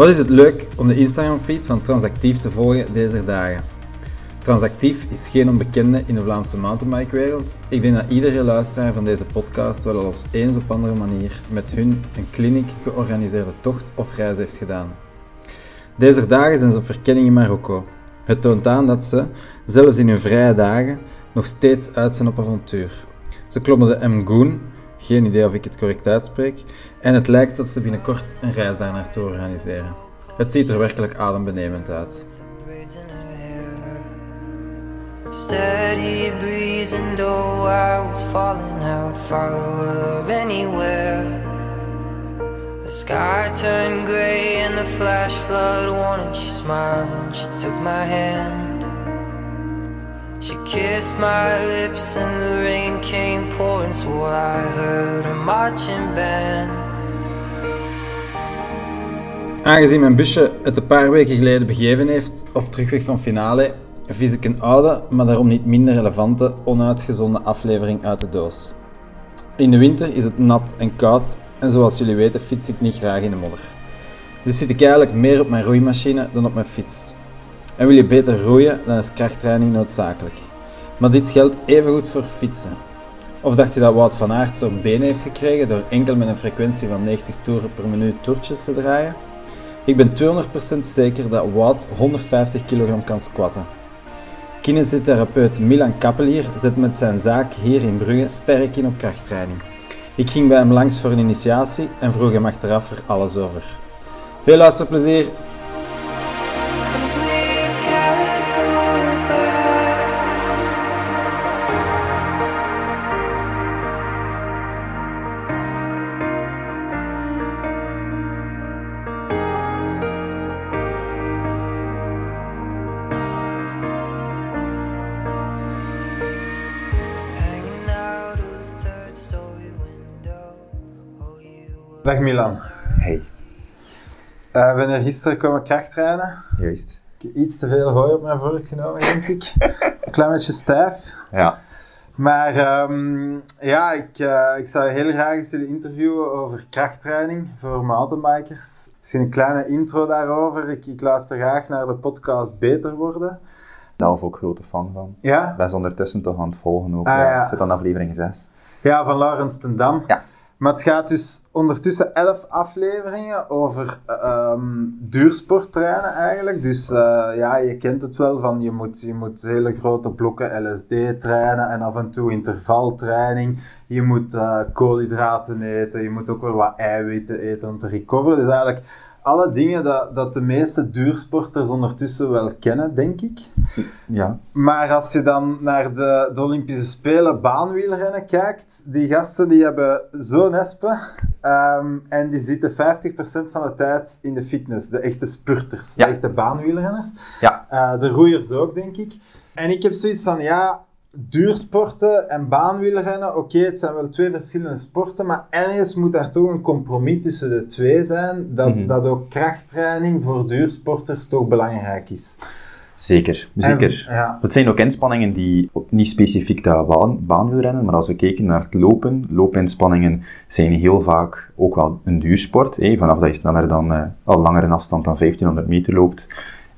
Wat is het leuk om de Instagram-feed van Transactief te volgen deze dagen? Transactief is geen onbekende in de Vlaamse mountainbikewereld. Ik denk dat iedere luisteraar van deze podcast wel eens op andere manier met hun een kliniek georganiseerde tocht of reis heeft gedaan. Deze dagen zijn ze op verkenning in Marokko. Het toont aan dat ze, zelfs in hun vrije dagen, nog steeds uit zijn op avontuur. Ze klommen de Mgoon, geen idee of ik het correct uitspreek, en het lijkt dat ze binnenkort een reis daar naartoe organiseren. Het ziet er werkelijk adembenemend uit. Steady breeze and though I was falling out, follow her anywhere. The sky turned grey and the flash flood warning. She smiled and she took my hand. She kissed my lips and the rain came pouring. I heard a marching band. Aangezien mijn busje het een paar weken geleden begeven heeft op terugweg van finale, vies ik een oude, maar daarom niet minder relevante, onuitgezonden aflevering uit de doos. In de winter is het nat en koud en zoals jullie weten fiets ik niet graag in de modder. Dus zit ik eigenlijk meer op mijn roeimachine dan op mijn fiets. En wil je beter roeien, dan is krachttraining noodzakelijk. Maar dit geldt evengoed voor fietsen. Of dacht je dat Wout van Aert zo'n been heeft gekregen door enkel met een frequentie van 90 toeren per minuut toertjes te draaien? Ik ben 200% zeker dat Wout 150 kg kan squatten. Kinesitherapeut Milan Kappelier zet met zijn zaak hier in Brugge sterk in op krachttraining. Ik ging bij hem langs voor een initiatie en vroeg hem achteraf er alles over. Veel luisterplezier! Dag Milan. Hey. Uh, ben er gisteren komen krachttrainen. Juist. Ik heb iets te veel hooi op mijn vork genomen, denk ik. Een klein beetje stijf. Ja. Maar um, ja, ik, uh, ik zou heel graag eens jullie interviewen over krachttraining voor mountainbikers. Misschien een kleine intro daarover. Ik, ik luister graag naar de podcast Beter Worden. Zelf ook grote fan van. Ja? Zijn ondertussen toch aan het volgen ook. Ah, ja. ja. Zit aan aflevering 6. Ja, van Laurens ten Dam. Ja. Maar het gaat dus ondertussen elf afleveringen over um, duursporttrainen eigenlijk. Dus uh, ja, je kent het wel van je moet, je moet hele grote blokken LSD trainen en af en toe intervaltraining. Je moet uh, koolhydraten eten, je moet ook wel wat eiwitten eten om te recoveren. Dus eigenlijk alle dingen dat, dat de meeste duursporters ondertussen wel kennen, denk ik. Ja. Maar als je dan naar de, de Olympische Spelen baanwielrennen kijkt, die gasten die hebben zo'n espe um, en die zitten 50% van de tijd in de fitness, de echte spurters, Ja. de echte baanwielrenners. Ja. Uh, de roeiers ook, denk ik. En ik heb zoiets van, ja, duursporten en baanwielrennen, oké, het zijn wel twee verschillende sporten, maar ergens moet daar toch een compromis tussen de twee zijn, dat, Mhm. dat ook krachttraining voor duursporters toch belangrijk is. Zeker, zeker. En, ja. Het zijn ook inspanningen die niet specifiek de baan, baanwielrennen, maar als we kijken naar het lopen, loopinspanningen zijn heel vaak ook wel een duursport. Hè. Vanaf dat je sneller dan, uh, al langer een afstand dan 1500 meter loopt,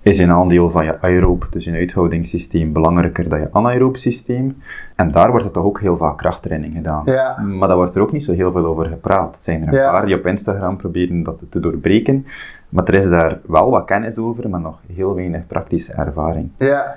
is een aandeel van je aeroop, dus je uithoudingssysteem, belangrijker dan je anaeroop systeem. En daar wordt er toch ook heel vaak krachttraining gedaan. Ja. Maar daar wordt er ook niet zo heel veel over gepraat. Er zijn er een Ja. paar die op Instagram proberen dat te doorbreken. Maar er is daar wel wat kennis over, maar nog heel weinig praktische ervaring. Ja,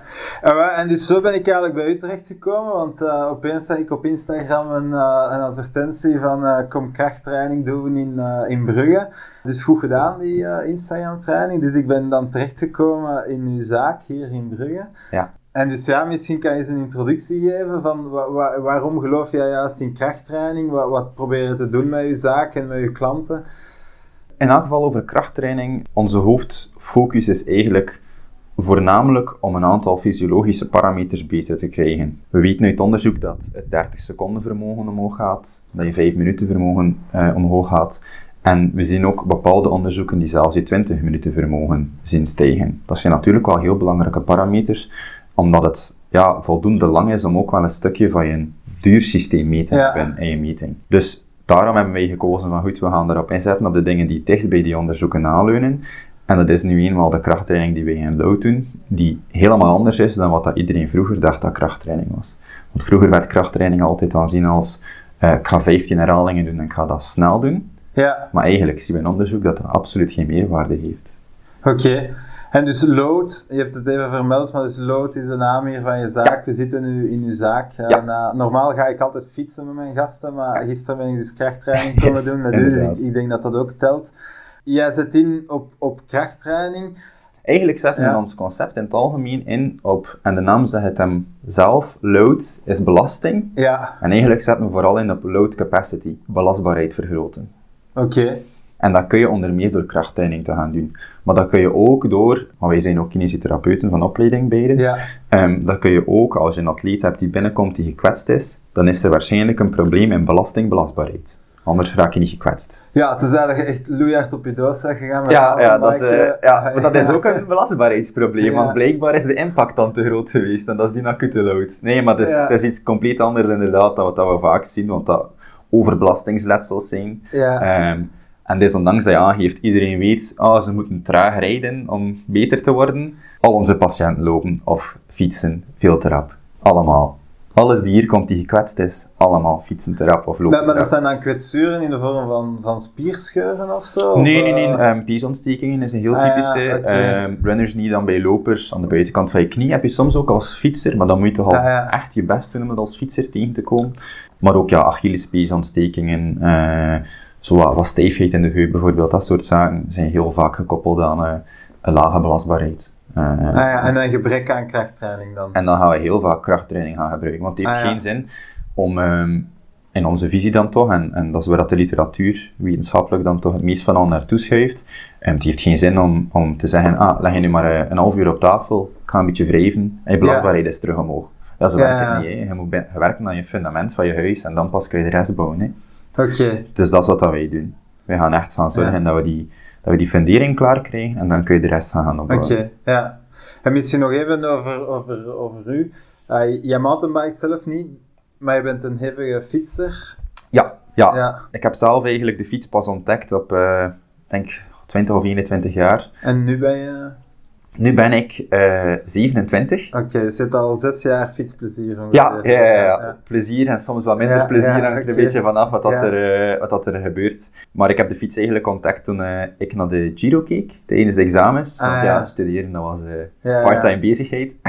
en dus zo ben ik eigenlijk bij u terechtgekomen, want uh, opeens zag ik op Instagram een, uh, een advertentie van uh, kom krachttraining doen in, in Brugge. Dus goed gedaan, die uh, Instagram training. Dus ik ben dan terechtgekomen in uw zaak hier in Brugge. Ja. En dus ja, misschien kan je eens een introductie geven van wa wa waarom geloof jij juist in krachttraining? Wat, wat probeer je te doen met je zaak en met je klanten? In elk geval over krachttraining. Onze hoofdfocus is eigenlijk voornamelijk om een aantal fysiologische parameters beter te krijgen. We weten uit onderzoek dat het 30 seconden vermogen omhoog gaat, dat je 5 minuten vermogen uh, omhoog gaat. En we zien ook bepaalde onderzoeken die zelfs je 20 minuten vermogen zien stijgen. Dat zijn natuurlijk wel heel belangrijke parameters, omdat het ja, voldoende lang is om ook wel een stukje van je duursysteem mee te Ja. hebben in je meting. Dus daarom hebben wij gekozen van goed, we gaan erop inzetten op de dingen die dichtst bij die onderzoeken aanleunen. En dat is nu eenmaal de krachttraining die wij in doen, die helemaal anders is dan wat dat iedereen vroeger dacht dat krachttraining was. Want vroeger werd krachttraining altijd aanzien als uh, ik ga 15 herhalingen doen en ik ga dat snel doen. Ja. Maar eigenlijk zien we in onderzoek dat dat absoluut geen meerwaarde heeft. Oké. En dus Lood, je hebt het even vermeld, maar dus Lood is de naam hier van je zaak. We zitten nu in uw zaak. Ja. normaal ga ik altijd fietsen met mijn gasten, maar gisteren ben ik dus krachttraining komen doen met u, dus ik, ik, denk dat dat ook telt. Jij zet in op, op krachttraining. Eigenlijk zetten we ons concept in het algemeen in op, en de naam zegt het hem zelf, load is belasting. Ja. En eigenlijk zetten we vooral in op load capacity, belastbaarheid vergroten. Oké. En dat kun je onder meer door krachttraining te gaan doen. Maar dat kun je ook door, want wij zijn ook kinesiotherapeuten van opleiding beide, ja. Um, dat kun je ook, als je een atleet hebt die binnenkomt die gekwetst is, dan is er waarschijnlijk een probleem in belastingbelastbaarheid. Anders raak je niet gekwetst. Het is eigenlijk echt loeihard op je doos gegaan met ja, ja, dat is, uh, ja, maar dat is ook een belastbaarheidsprobleem, want blijkbaar is de impact dan te groot geweest en dat is die acute load. Nee, maar dat is, dat is iets compleet anders inderdaad dan wat we vaak zien, want dat overbelastingsletsels zijn. Ja. Um, en desondanks dat je aangeeft, iedereen weet, ah, ze moeten traag rijden om beter te worden. Al onze patiënten lopen of fietsen veel te rap. Allemaal. Alles die hier komt die gekwetst is, allemaal fietsen te rap of lopen Maar, maar dat zijn dan kwetsuren in de vorm van, van spierscheuren of zo? Nee, nee, nee. Um, peesontstekingen is een heel ah, typische. Okay. um, runners niet dan bij lopers. Aan de buitenkant van je knie heb je soms ook als fietser, maar dan moet je toch al ah, ja. echt je best doen om het als fietser tegen te komen. Maar ook ja, Achillespeesontstekingen, uh, zo wat, wat stijfheid in de heup bijvoorbeeld, dat soort zaken zijn heel vaak gekoppeld aan uh, een lage belastbaarheid. Uh, ah ja, en een gebrek aan krachttraining dan? En dan gaan we heel vaak krachttraining gaan gebruiken, want het heeft ah, ja. geen zin om um, in onze visie dan toch, en, en dat is waar dat de literatuur wetenschappelijk dan toch het meest van al naartoe schuift, um, het heeft geen zin om, om te zeggen, ah, leg je nu maar uh, een half uur op tafel, ik ga een beetje wrijven, en je belastbaarheid ja. is terug omhoog. Dat is werkt het niet, hè. je moet werken aan je fundament van je huis, en dan pas kun je de rest bouwen. Hè. Oké. Okay. Dus dat is wat wij doen. Wij gaan echt gaan zorgen dat, we die, dat we die fundering klaar krijgen en dan kun je de rest gaan opbouwen. Oké, okay, ja. En misschien nog even over, over, over u. Uh, jij zelf niet, maar je bent een hevige fietser. Ja, ja. ja. Ik heb zelf eigenlijk de fiets pas ontdekt op, uh, denk 20 of 21 jaar. En nu ben je? Nu ben ik uh, 27. Oké, okay, je zit al zes jaar fietsplezier. Ja, ja, ja, ja, plezier en soms wat minder plezier hangt er okay. een beetje vanaf wat, dat er, uh, wat dat er gebeurt. Maar ik heb de fiets eigenlijk ontdekt toen uh, ik naar de Giro keek, tijdens de examens. Want ah, ja, studeren dat was part-time bezigheid.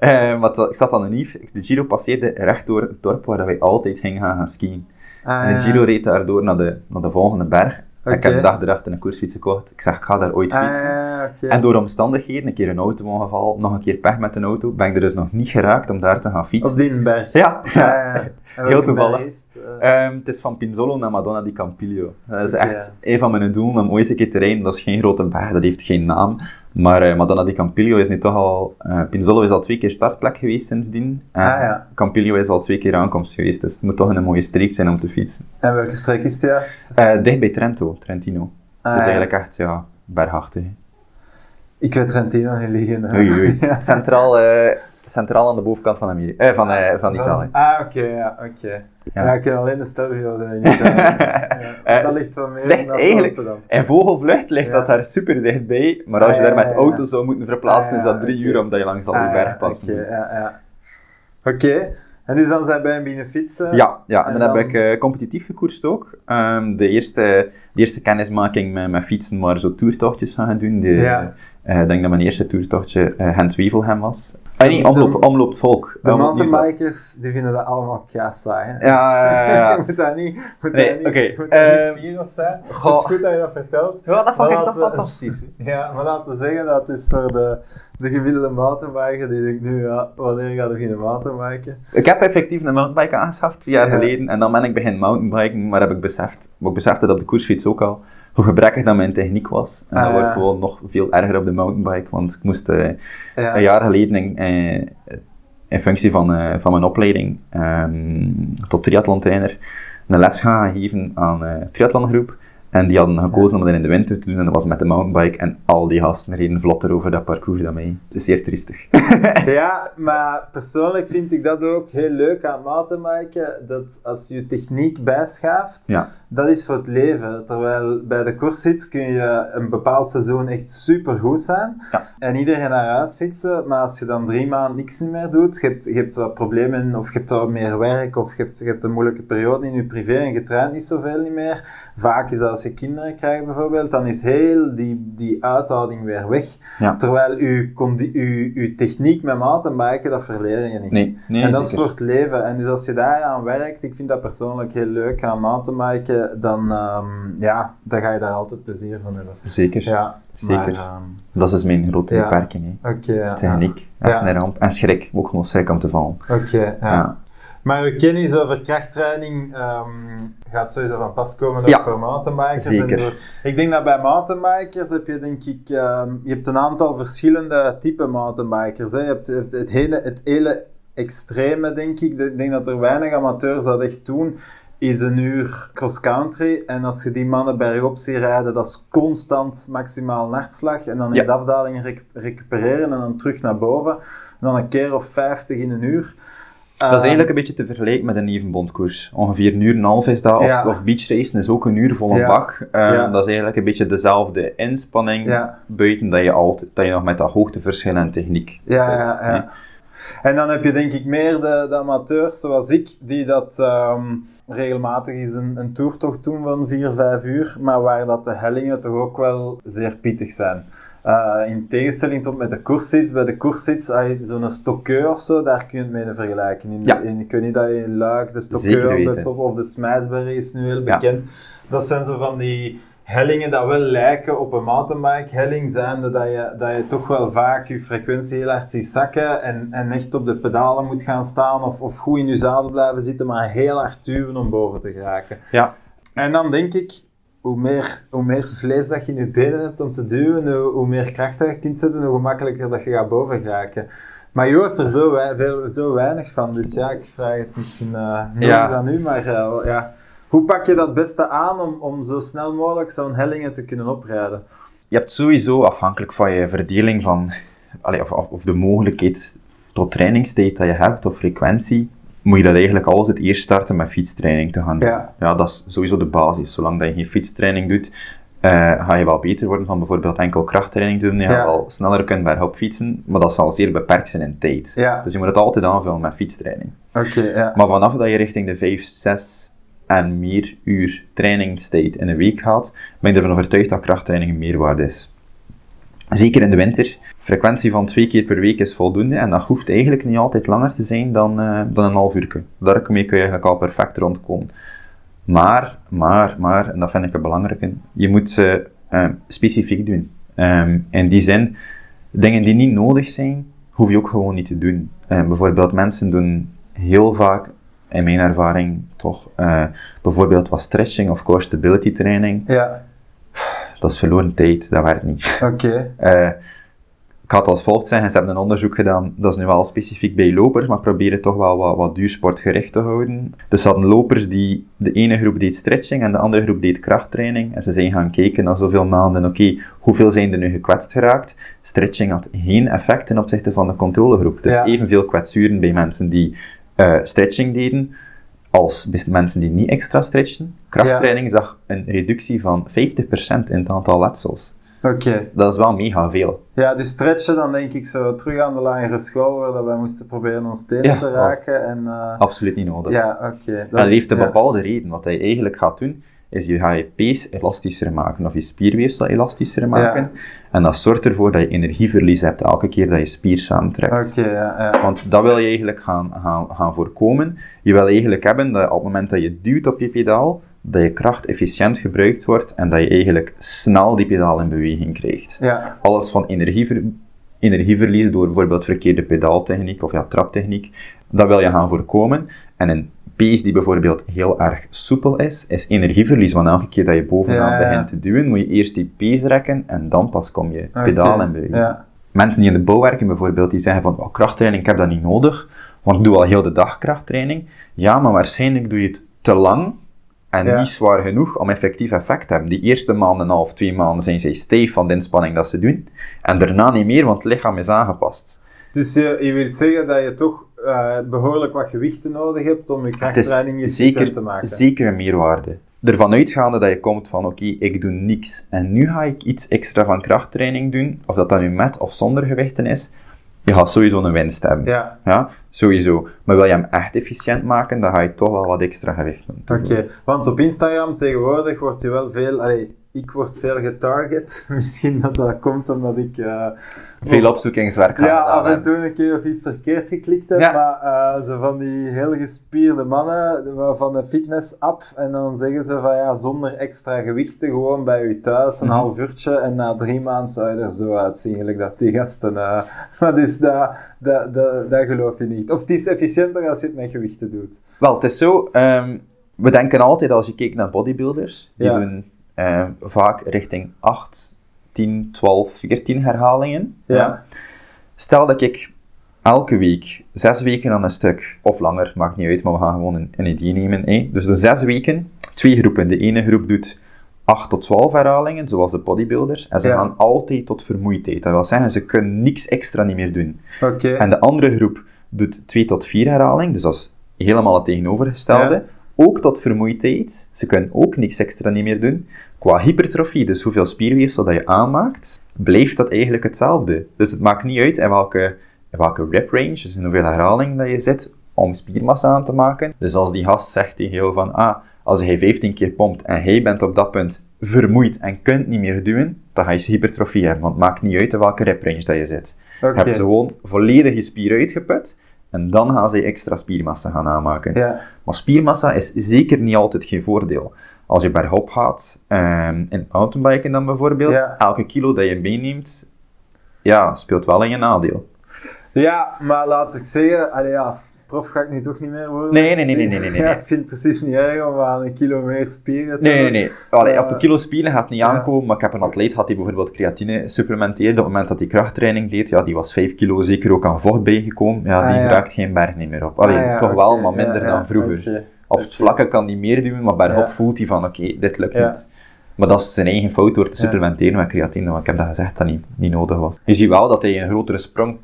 Ja. wat, ik zat aan de Nief, de Giro passeerde recht door het dorp waar wij altijd gingen gaan, gaan skiën. Ah, en de Giro reed daardoor naar de, naar de volgende berg. Okay. Ik heb de dag erachter een koersfiets gekocht. Ik zeg, ik ga daar ooit fietsen. Ah, okay. En door omstandigheden, een keer een auto-ongeval, nog een keer pech met een auto, ben ik er dus nog niet geraakt om daar te gaan fietsen. Op die berg? Ja, ja. Ah, heel toevallig. Is uh... um, het is van Pinzolo naar Madonna di Campiglio. Dat is okay. echt een van mijn doelen om ooit een keer te rijden. Dat is geen grote berg, dat heeft geen naam. Maar uh, Madonna di Campiglio is nu toch al... Uh, Pinzolo is al twee keer startplek geweest sindsdien. En ah, ja. Campiglio is al twee keer aankomst geweest. Dus het moet toch een mooie streek zijn om te fietsen. En welke streek is het juist? dicht bij Trento, Trentino. Ah, dus ja. eigenlijk echt, ja, bergachtig. Ik weet Trentino niet liggen. Oei, oei. centraal, uh, centraal aan de bovenkant van, Amerika, eh, van, uh, van Italië. Ah, oké, ja, oké. Okay. Ja. ja. ik ken alleen de Stelvio in Italië. ja. dat ligt wel meer ligt eigenlijk, dan. In vogelvlucht ligt dat daar super dichtbij, maar als je Ah, daar ja, met auto zou moeten verplaatsen, is dat Ah, drie uur omdat je langs al die Ah, berg passen moet. ja, ja. Oké, en dus dan zijn wij binnen fietsen. Ja, ja, en, En dan, heb ik eh, competitief gekoerst ook. Ehm, de, eerste, de eerste kennismaking met, met fietsen, maar zo toertochtjes gaan doen. De, eh, ik denk dat mijn eerste toertochtje eh Gent-Wevelgem was. Nee, omloop, De- omloop volk. De mountainbikers, die vinden dat allemaal kei saai. hè. Ja, ja, ja. je moet dat niet, moet Nee, dat niet, oké, moet dat ehm, niet fier op zijn. Het is goed dat je dat vertelt. Ja, dat vond ik toch laten we- fantastisch. Ja, maar laten we zeggen dat het is voor de, de gemiddelde mountainbiker die denkt nu, ja, wanneer ga ik mountainbiken? Ik heb effectief een mountainbike aangeschaft, twee jaar Ja. geleden. En dan ben ik beginnen mountainbiken, maar heb ik beseft, maar ik besefte dat op de koersfiets ook al, hoe gebrekkig dat mijn techniek was. En Ah, dat ja. wordt gewoon nog veel erger op de mountainbike, want ik moest eh, Ja. een jaar geleden in, eh, in functie van, eh, van mijn opleiding ehm, tot triathlon-trainer een les gaan geven aan eh triathlongroep. En die hadden gekozen om dat in de winter te doen en dat was met de mountainbike. En al die gasten reden vlotter over dat parcours dan mij. Het is zeer triestig. Ja, maar persoonlijk vind ik dat ook heel leuk aan mountainbiken, dat als je techniek bijschaft, ja. Dat is voor het leven. Terwijl bij de koersfiets kun je een bepaald seizoen echt super goed zijn Ja. en iedereen naar huis fietsen, maar als je dan drie maanden niks niet meer doet, je hebt, je hebt wat problemen of je hebt wat meer werk of je hebt, je hebt een moeilijke periode in je privé en je traint niet zoveel niet meer. Vaak is dat als je kinderen krijgt bijvoorbeeld, dan is heel die, die uithouding weer weg. Ja. Terwijl je, je, je techniek met mountainbiken, dat verleer je niet. Nee, nee, En dat is voor het leven. En dus als je daar aan werkt, ik vind dat persoonlijk heel leuk aan mountainbiken, dan, ehm, ja, dan ga je daar altijd plezier van hebben. Zeker. Ja, Zeker. Maar, ehm, Dat is dus mijn grote Ja. beperking. Oké. Techniek, Ja. En schrik, ook nog schrik om te vallen. Oké, ja. Ja. Maar uw kennis over krachttraining ehm, gaat sowieso van pas komen ook Ja. voor mountainbikers. Zeker. En voor, ik denk dat bij mountainbikers heb je denk ik, je hebt een aantal verschillende type mountainbikers. Hè. Je hebt het, hele, het hele extreme denk ik. Ik denk dat er weinig amateurs dat echt doen. Is een uur cross-country en als je die mannen bergop ziet rijden, dat is constant maximaal nachtslag en dan in Ja. de afdaling rec- recupereren en dan terug naar boven. En dan een keer of 50 in een uur. Dat is Ehm, eigenlijk een beetje te vergelijken met een evenbondkoers. Ongeveer een uur en een half is dat. Of, Ja. of beachracen is ook een uur vol een Ja. bak. Eh, Ja. Dat is eigenlijk een beetje dezelfde inspanning. Buiten dat je, altijd, dat je nog met dat hoogteverschil en techniek Ja, zit. En dan heb je denk ik meer de, de amateurs zoals ik, die dat ehm, regelmatig eens een, een toertocht doen van 4, 5 uur, maar waar dat de hellingen toch ook wel zeer pittig zijn. Eh, in tegenstelling tot met de koerssits, bij de je zo'n stokkeur of zo, daar kun je het mee vergelijken. In, Ja. in, ik weet niet dat je in Luik de stokkeur hebt, of, de Smijsberry is nu heel Ja. bekend. Dat zijn zo van die hellingen dat wel lijken op een mountainbike helling, zijnde dat je, dat je toch wel vaak je frequentie heel hard ziet zakken en, en echt op de pedalen moet gaan staan of, of goed in je zadel blijven zitten, maar heel hard duwen om boven te geraken. Ja. En dan denk ik, hoe meer, hoe meer vlees dat je in je benen hebt om te duwen, hoe, hoe meer kracht dat je kunt zetten, hoe gemakkelijker dat je gaat boven geraken. Maar je hoort er zo, wei- veel, zo weinig van, dus ja, ik vraag het misschien eh nog Ja. aan u, maar eh, ja. Hoe pak je dat beste aan om, om zo snel mogelijk zo'n hellingen te kunnen oprijden? Je hebt sowieso, afhankelijk van je verdeling van, allee, of, of de mogelijkheid tot trainingstijd dat je hebt, of frequentie, moet je dat eigenlijk altijd eerst starten met fietstraining te gaan doen. Ja. dat is sowieso de basis. Zolang dat je geen fietstraining doet, eh, ga je wel beter worden van bijvoorbeeld enkel krachttraining te doen. Je Ja. gaat wel sneller kunnen bergop fietsen, maar dat zal zeer beperkt zijn in tijd. Ja. Dus je moet het altijd aanvullen met fietstraining. Oké, ja. Maar vanaf dat je richting de 5, 6 en meer uur trainingstijd in een week gaat, ben ik ervan overtuigd dat krachttraining een meerwaarde is. Zeker in de winter. Frequentie van twee keer per week is voldoende en dat hoeft eigenlijk niet altijd langer te zijn dan, eh, dan een half uur. Daarmee kun je eigenlijk al perfect rondkomen. Maar, maar, maar, en dat vind ik het belangrijke, je moet ze eh, specifiek doen. Ehm, in die zin, dingen die niet nodig zijn, hoef je ook gewoon niet te doen. Eh, bijvoorbeeld mensen doen heel vaak, in mijn ervaring toch, eh, bijvoorbeeld wat stretching of core stability training. Ja, Dat is verloren tijd, dat werkt niet. oké. Eh, ik had als volgt zeggen, ze hebben een onderzoek gedaan, dat is nu wel specifiek bij lopers, maar proberen toch wel wat, wat duursportgericht te houden. Dus ze hadden lopers die, de ene groep deed stretching en de andere groep deed krachttraining. En ze zijn gaan kijken na zoveel maanden, oké, hoeveel zijn er nu gekwetst geraakt? Stretching had geen effect ten opzichte van de controlegroep. Dus Ja. evenveel kwetsuren bij mensen die eh, stretching deden, als mensen die niet extra stretchen. Krachttraining zag een reductie van 50% in het aantal letsels. Oké. Dat is wel mega veel. Ja, dus stretchen dan denk ik zo terug aan de lagere school, waar dat wij moesten proberen ons tenen Ja, te raken. En, eh, Absoluut niet nodig. ja, oké. En Dat heeft een ja. bepaalde reden. Wat je eigenlijk gaat doen, is je gaat je pees elastischer maken, of je spierweefsel elastischer maken. En dat zorgt ervoor dat je energieverlies hebt elke keer dat je spier samentrekt. Oké, ja, ja. Want dat wil je eigenlijk gaan, gaan, gaan voorkomen. Je wil eigenlijk hebben dat op het moment dat je duwt op je pedaal, dat je kracht efficiënt gebruikt wordt en dat je eigenlijk snel die pedaal in beweging krijgt. Ja, Alles van energiever, energieverlies door bijvoorbeeld verkeerde pedaaltechniek of ja, traptechniek, dat wil je gaan voorkomen. En een pees die bijvoorbeeld heel erg soepel is, is energieverlies. Want elke keer dat je bovenaan Ja, begint te duwen, moet je eerst die pees rekken en dan pas kom je pedaal in beweging. Ja, Mensen die in de bouw werken bijvoorbeeld, die zeggen van oh, krachttraining, ik heb dat niet nodig, want ik doe al heel de dag krachttraining. Ja, maar waarschijnlijk doe je het te lang en Ja. niet zwaar genoeg om effectief effect te hebben. Die eerste maand en een half, twee maanden zijn zij stijf van de inspanning dat ze doen. En daarna niet meer, want het lichaam is aangepast. Dus je, je wilt zeggen dat je toch eh, behoorlijk wat gewichten nodig hebt om je krachttraining efficiënt zeker, te maken. zeker een meerwaarde. ervan uitgaande dat je komt van oké, ik doe niks en nu ga ik iets extra van krachttraining doen, of dat dat nu met of zonder gewichten is, je gaat sowieso een winst hebben. Ja. Ja, sowieso. Maar wil je hem echt efficiënt maken, dan ga je toch wel wat extra gewichten Oké, want op Instagram tegenwoordig wordt je wel veel... Allee, ik word veel getarget. Misschien dat dat komt omdat ik... uh, veel opzoekingswerk Ja, af en toe een keer of iets verkeerd geklikt heb, ja. maar uh, zo van die heel gespierde mannen van de fitness-app en dan zeggen ze van ja, zonder extra gewichten, gewoon bij u thuis een mm -hmm. half uurtje en na drie maanden zou je er zo uitzien, gelijk dat die gasten... Uh, maar dus dat, dat, dat, dat geloof je niet. Of het is efficiënter als je het met gewichten doet. Wel, het is zo... Um, we denken altijd, als je kijkt naar bodybuilders, die ja. doen uh, vaak richting 8, 10, 12, 14 herhalingen. Ja. Stel dat ik elke week, zes weken aan een stuk, of langer, maakt niet uit, maar we gaan gewoon een, een idee nemen. Eh? Dus de zes weken, twee groepen. De ene groep doet 8 tot 12 herhalingen, zoals de bodybuilders, en ze Ja. gaan altijd tot vermoeidheid. Dat wil zeggen, ze kunnen niks extra niet meer doen. Oké. En de andere groep doet 2 tot 4 herhalingen, dus dat is helemaal het tegenovergestelde. Ja. Ook tot vermoeidheid. Ze kunnen ook niks extra niet meer doen. Qua hypertrofie, dus hoeveel spierweefsel dat je aanmaakt, blijft dat eigenlijk hetzelfde. Dus het maakt niet uit in welke, in welke rep range, dus in hoeveel herhalingen dat je zit, om spiermassa aan te maken. Dus als die gast zegt tegen jou van, ah, als hij 15 keer pompt en hij bent op dat punt vermoeid en kunt niet meer duwen, dan ga je hypertrofie hebben, want het maakt niet uit in welke rep range dat je zit. Oké. Je hebt gewoon volledig je spier uitgeput en dan gaan ze extra spiermassa gaan aanmaken. Ja. Maar spiermassa is zeker niet altijd geen voordeel. Als je bergop gaat, ehm, in mountainbiken dan bijvoorbeeld, Ja. elke kilo dat je meeneemt, ja, speelt wel in je nadeel. Ja, maar laat ik zeggen, allee, ja, prof ga ik nu toch niet meer worden. Nee, nee, nee, nee, nee, nee, nee. Ja, ik vind het precies niet erg om aan een kilo meer spieren te Nee, nee, nee. Allee, Eh, op een kilo spieren gaat het niet ja. aankomen, maar ik heb een atleet gehad die bijvoorbeeld creatine supplementeerde. Op het moment dat hij krachttraining deed, ja, die was 5 kilo zeker ook aan vocht bijgekomen. Ja, die Ah, ja. raakt geen berg niet meer op. Allee, Ah, toch wel, maar minder dan vroeger. Op het vlakke kan hij meer doen, maar bergop voelt hij van, oké, dit lukt niet. Maar dat is zijn eigen fout door te supplementeren met creatine, want ik heb dat gezegd dat niet, niet nodig was. Je ziet wel dat hij een grotere sprong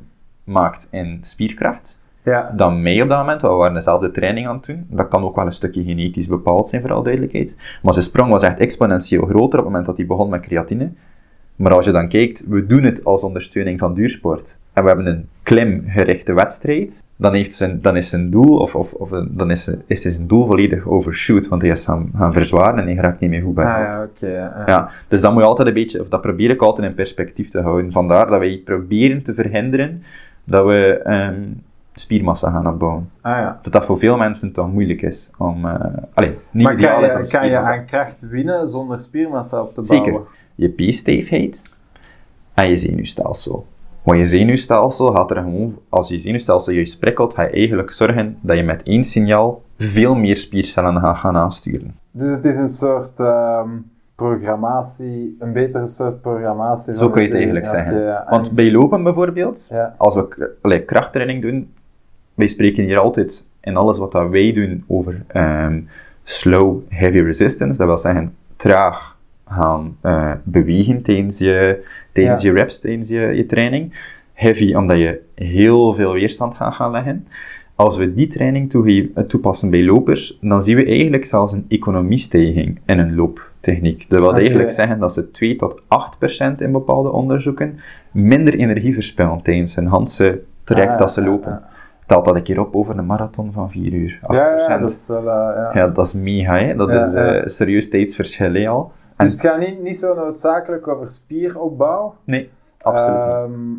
maakt in spierkracht Ja, dan mij op dat moment, we waren dezelfde training aan het doen. Dat kan ook wel een stukje genetisch bepaald zijn, voor alle duidelijkheid. Maar zijn sprong was echt exponentieel groter op het moment dat hij begon met creatine. Maar als je dan kijkt, we doen het als ondersteuning van duursport. En we hebben een klimgerichte wedstrijd. Dan, heeft zijn, dan is zijn doel, of, of, of dan is, is zijn doel volledig overshoot. Want hij is gaan, gaan verzwaren en hij raakt niet meer goed bij. ah, ja oké. ja. Ja, dus dat moet je altijd een beetje, of dat probeer ik altijd in perspectief te houden. Vandaar dat wij proberen te verhinderen dat we ehm, spiermassa gaan opbouwen. Ah, ja. Dat dat voor veel mensen toch moeilijk is om... allee, niet Maar kan je, kan je aan kracht winnen zonder spiermassa op te bouwen? Zeker. Je p-steefheid en je zenuwstelsel. Want je zenuwstelsel gaat er gewoon, als je zenuwstelsel juist prikkelt, ga je eigenlijk zorgen dat je met één signaal veel meer spiercellen gaat gaan aansturen. Dus het is een soort ehm, programmatie, een betere soort programmatie. Zo kun je het eigenlijk zeggen. ja. Want bij lopen bijvoorbeeld, Ja, als we allee, krachttraining doen, wij spreken hier altijd in alles wat dat wij doen over ehm, slow heavy resistance. Dat wil zeggen traag gaan eh, bewegen tijdens je, tijdens Ja. je reps, tijdens je, je training. Heavy omdat je heel veel weerstand gaat gaan leggen. Als we die training toepassen bij lopers, dan zien we eigenlijk zelfs een economiestijging in een looptechniek. Dat wil eigenlijk zeggen dat ze 2 tot 8 procent in bepaalde onderzoeken minder energie verspillen tijdens een handse traject Ah, dat ze ja, lopen. ja. Telt dat een keer op over een marathon van 4 uur. 8%. Ja, ja, dat is wel, eh, ja. Ja, dat is mega, hè? Dat Ja, is eh, serieus hè, al. Dus het gaat niet, niet zo noodzakelijk over spieropbouw. Nee, absoluut niet. Ehm,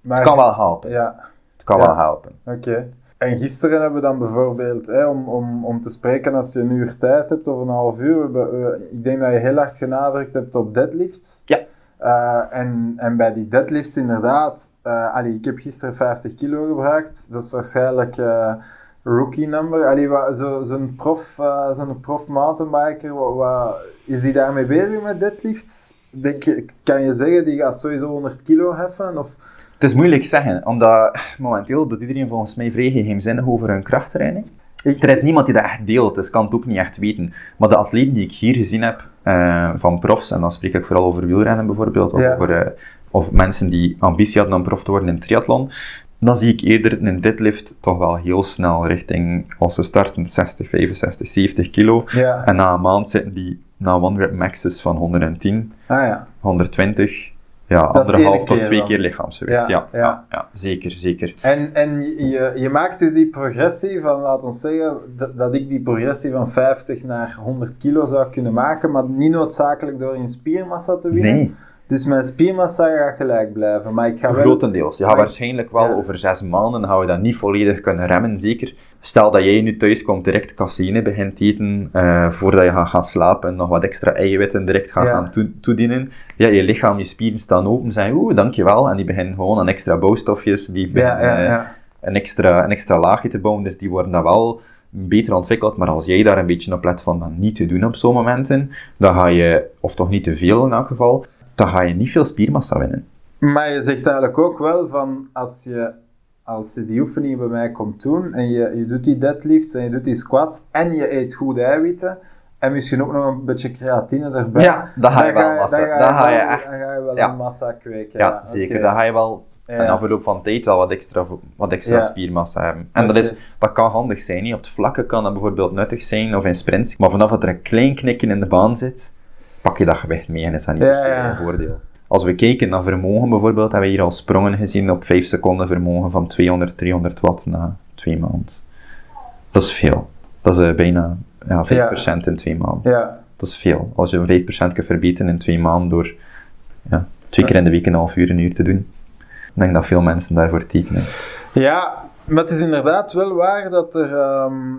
maar Het kan wel helpen. Ja, Het kan wel helpen. oké. En gisteren hebben we dan bijvoorbeeld, hè, om, om, om te spreken als je een uur tijd hebt of een half uur, we eh, ik denk dat je heel hard genadrukt hebt op deadlifts. Ja. Eh, en, en bij die deadlifts inderdaad, allee, ik heb gisteren 50 kilo gebruikt, dat is waarschijnlijk eh, rookie number. Allee, wa- zo- Zo'n prof, zo'n prof mountainbiker, wa- wa- is die daarmee bezig met deadlifts? Denk kan je zeggen, die gaat sowieso 100 kilo heffen? Of, Het is moeilijk zeggen, omdat momenteel doet iedereen volgens mij vrij geheimzinnig over hun krachttraining. Ik, Er is niemand die dat echt deelt, dus kan het ook niet echt weten. Maar de atleten die ik hier gezien heb, eh, van profs, en dan spreek ik vooral over wielrennen bijvoorbeeld, of, Ja. over, eh, of mensen die ambitie hadden om prof te worden in triathlon, dan zie ik eerder een deadlift toch wel heel snel richting, als ze starten, 60, 65, 70 kilo. Ja. En na een maand zitten die na one rep maxes van 110, Ah ja. 120. Ja, anderhalf tot twee dan. keer lichaamsgewicht. Ja, Ja, ja. ja. Ja, zeker, zeker. En, en je, je maakt dus die progressie van, laten we zeggen, dat, dat ik die progressie van 50 naar 100 kilo zou kunnen maken, maar niet noodzakelijk door in spiermassa te winnen. Nee, Dus mijn spiermassa gaat gelijk blijven, maar ik ga wel... grotendeels. Je gaat waarschijnlijk wel Ja. over zes maanden gaan we dat niet volledig kunnen remmen, zeker. Stel dat jij nu thuis komt, direct caseïne begint te eten, eh, voordat je gaat gaan slapen en nog wat extra eiwitten direct gaat Ja. gaan toe- toedienen. Ja, je lichaam, je spieren staan open, zeggen oeh, dankjewel. En die beginnen gewoon aan extra bouwstofjes, die Ja, beginnen, ja, eh, een, extra, een extra laagje te bouwen, dus die worden dan wel beter ontwikkeld. Maar als jij daar een beetje op let van dat niet te doen op zo'n momenten, dan ga je, of toch niet te veel in elk geval, dan ga je niet veel spiermassa winnen. Maar je zegt eigenlijk ook wel van, als je, als je die oefening bij mij komt doen, en je, je doet die deadlifts en je doet die squats, en je eet goede eiwitten, en misschien ook nog een beetje creatine erbij. Ja, dan ga je wel massa. Dan ga je wel- echt- dan ga je wel ja. een massa kweken. Ja, zeker. Dan ga je wel Ja. in afloop van tijd wel wat extra, wat extra Ja. spiermassa hebben. En dat, is, dat kan handig zijn. Op het vlakke kan dat bijvoorbeeld nuttig zijn, of in sprints. Maar vanaf dat er een klein knikje in de baan zit, pak je dat gewicht mee en is dat niet Ja, se ja. een voordeel. Als we kijken naar vermogen bijvoorbeeld, hebben we hier al sprongen gezien op 5 seconden vermogen van 200, 300 watt na 2 maanden. Dat is veel. Dat is eh, bijna ja, 5% in 2 maanden. Ja, Dat is veel. Als je 5% kunt verbeteren in 2 maanden door ja, twee keer in de week een half uur, een uur te doen, ik denk dat veel mensen daarvoor tekenen. Ja, maar het is inderdaad wel waar dat er ehm,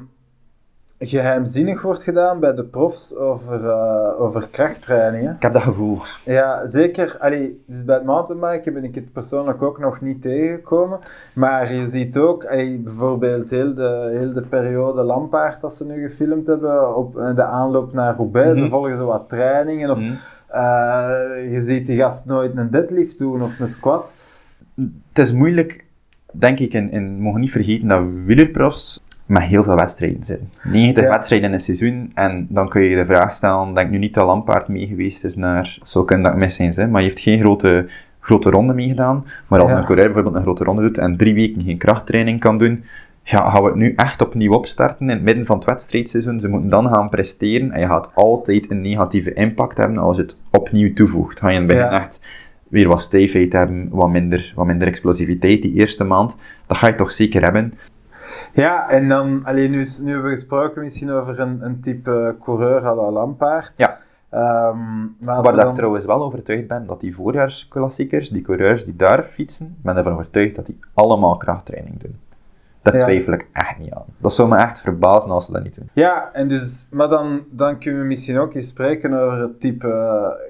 geheimzinnig wordt gedaan bij de profs over, eh, over krachttrainingen. Ik heb dat gevoel. Ja, zeker. Allee, dus bij het mountainbiken ben ik het persoonlijk ook nog niet tegengekomen. Maar je ziet ook, allee, bijvoorbeeld heel de, heel de periode Lampaard dat ze nu gefilmd hebben, op eh, de aanloop naar Roubaix. Ze Mhm. volgen zo wat trainingen. Of, Mhm. eh, je ziet die gast nooit een deadlift doen of een squat. Het is moeilijk, denk ik, en, mogen niet vergeten dat wielerprofs met heel veel wedstrijden zitten. 90 Ja. wedstrijden in een seizoen, en dan kun je de vraag stellen, denk nu niet dat Lampaard mee geweest is naar, zo kan dat mis zijn, hè, maar hij heeft geen grote, grote ronde meegedaan. Maar als Ja. een coureur bijvoorbeeld een grote ronde doet en drie weken geen krachttraining kan doen, ja, gaan we het nu echt opnieuw opstarten in het midden van het wedstrijdseizoen. Ze moeten dan gaan presteren en je gaat altijd een negatieve impact hebben als je het opnieuw toevoegt. Ga je in het begin Ja. echt weer wat stijfheid hebben, wat minder, wat minder explosiviteit die eerste maand. Dat ga je toch zeker hebben. Ja, en dan, alleen nu, nu hebben we gesproken misschien over een, een type coureur à la Lampaard. Ja. Ehm, maar Waar dan- ik trouwens wel overtuigd ben dat die voorjaarsklassiekers, die coureurs die daar fietsen, ben ervan overtuigd dat die allemaal krachttraining doen. Daar Ja. twijfel ik echt niet aan. Dat zou me echt verbazen als ze dat niet doen. Ja, en dus, maar dan, dan kunnen we misschien ook eens spreken over het type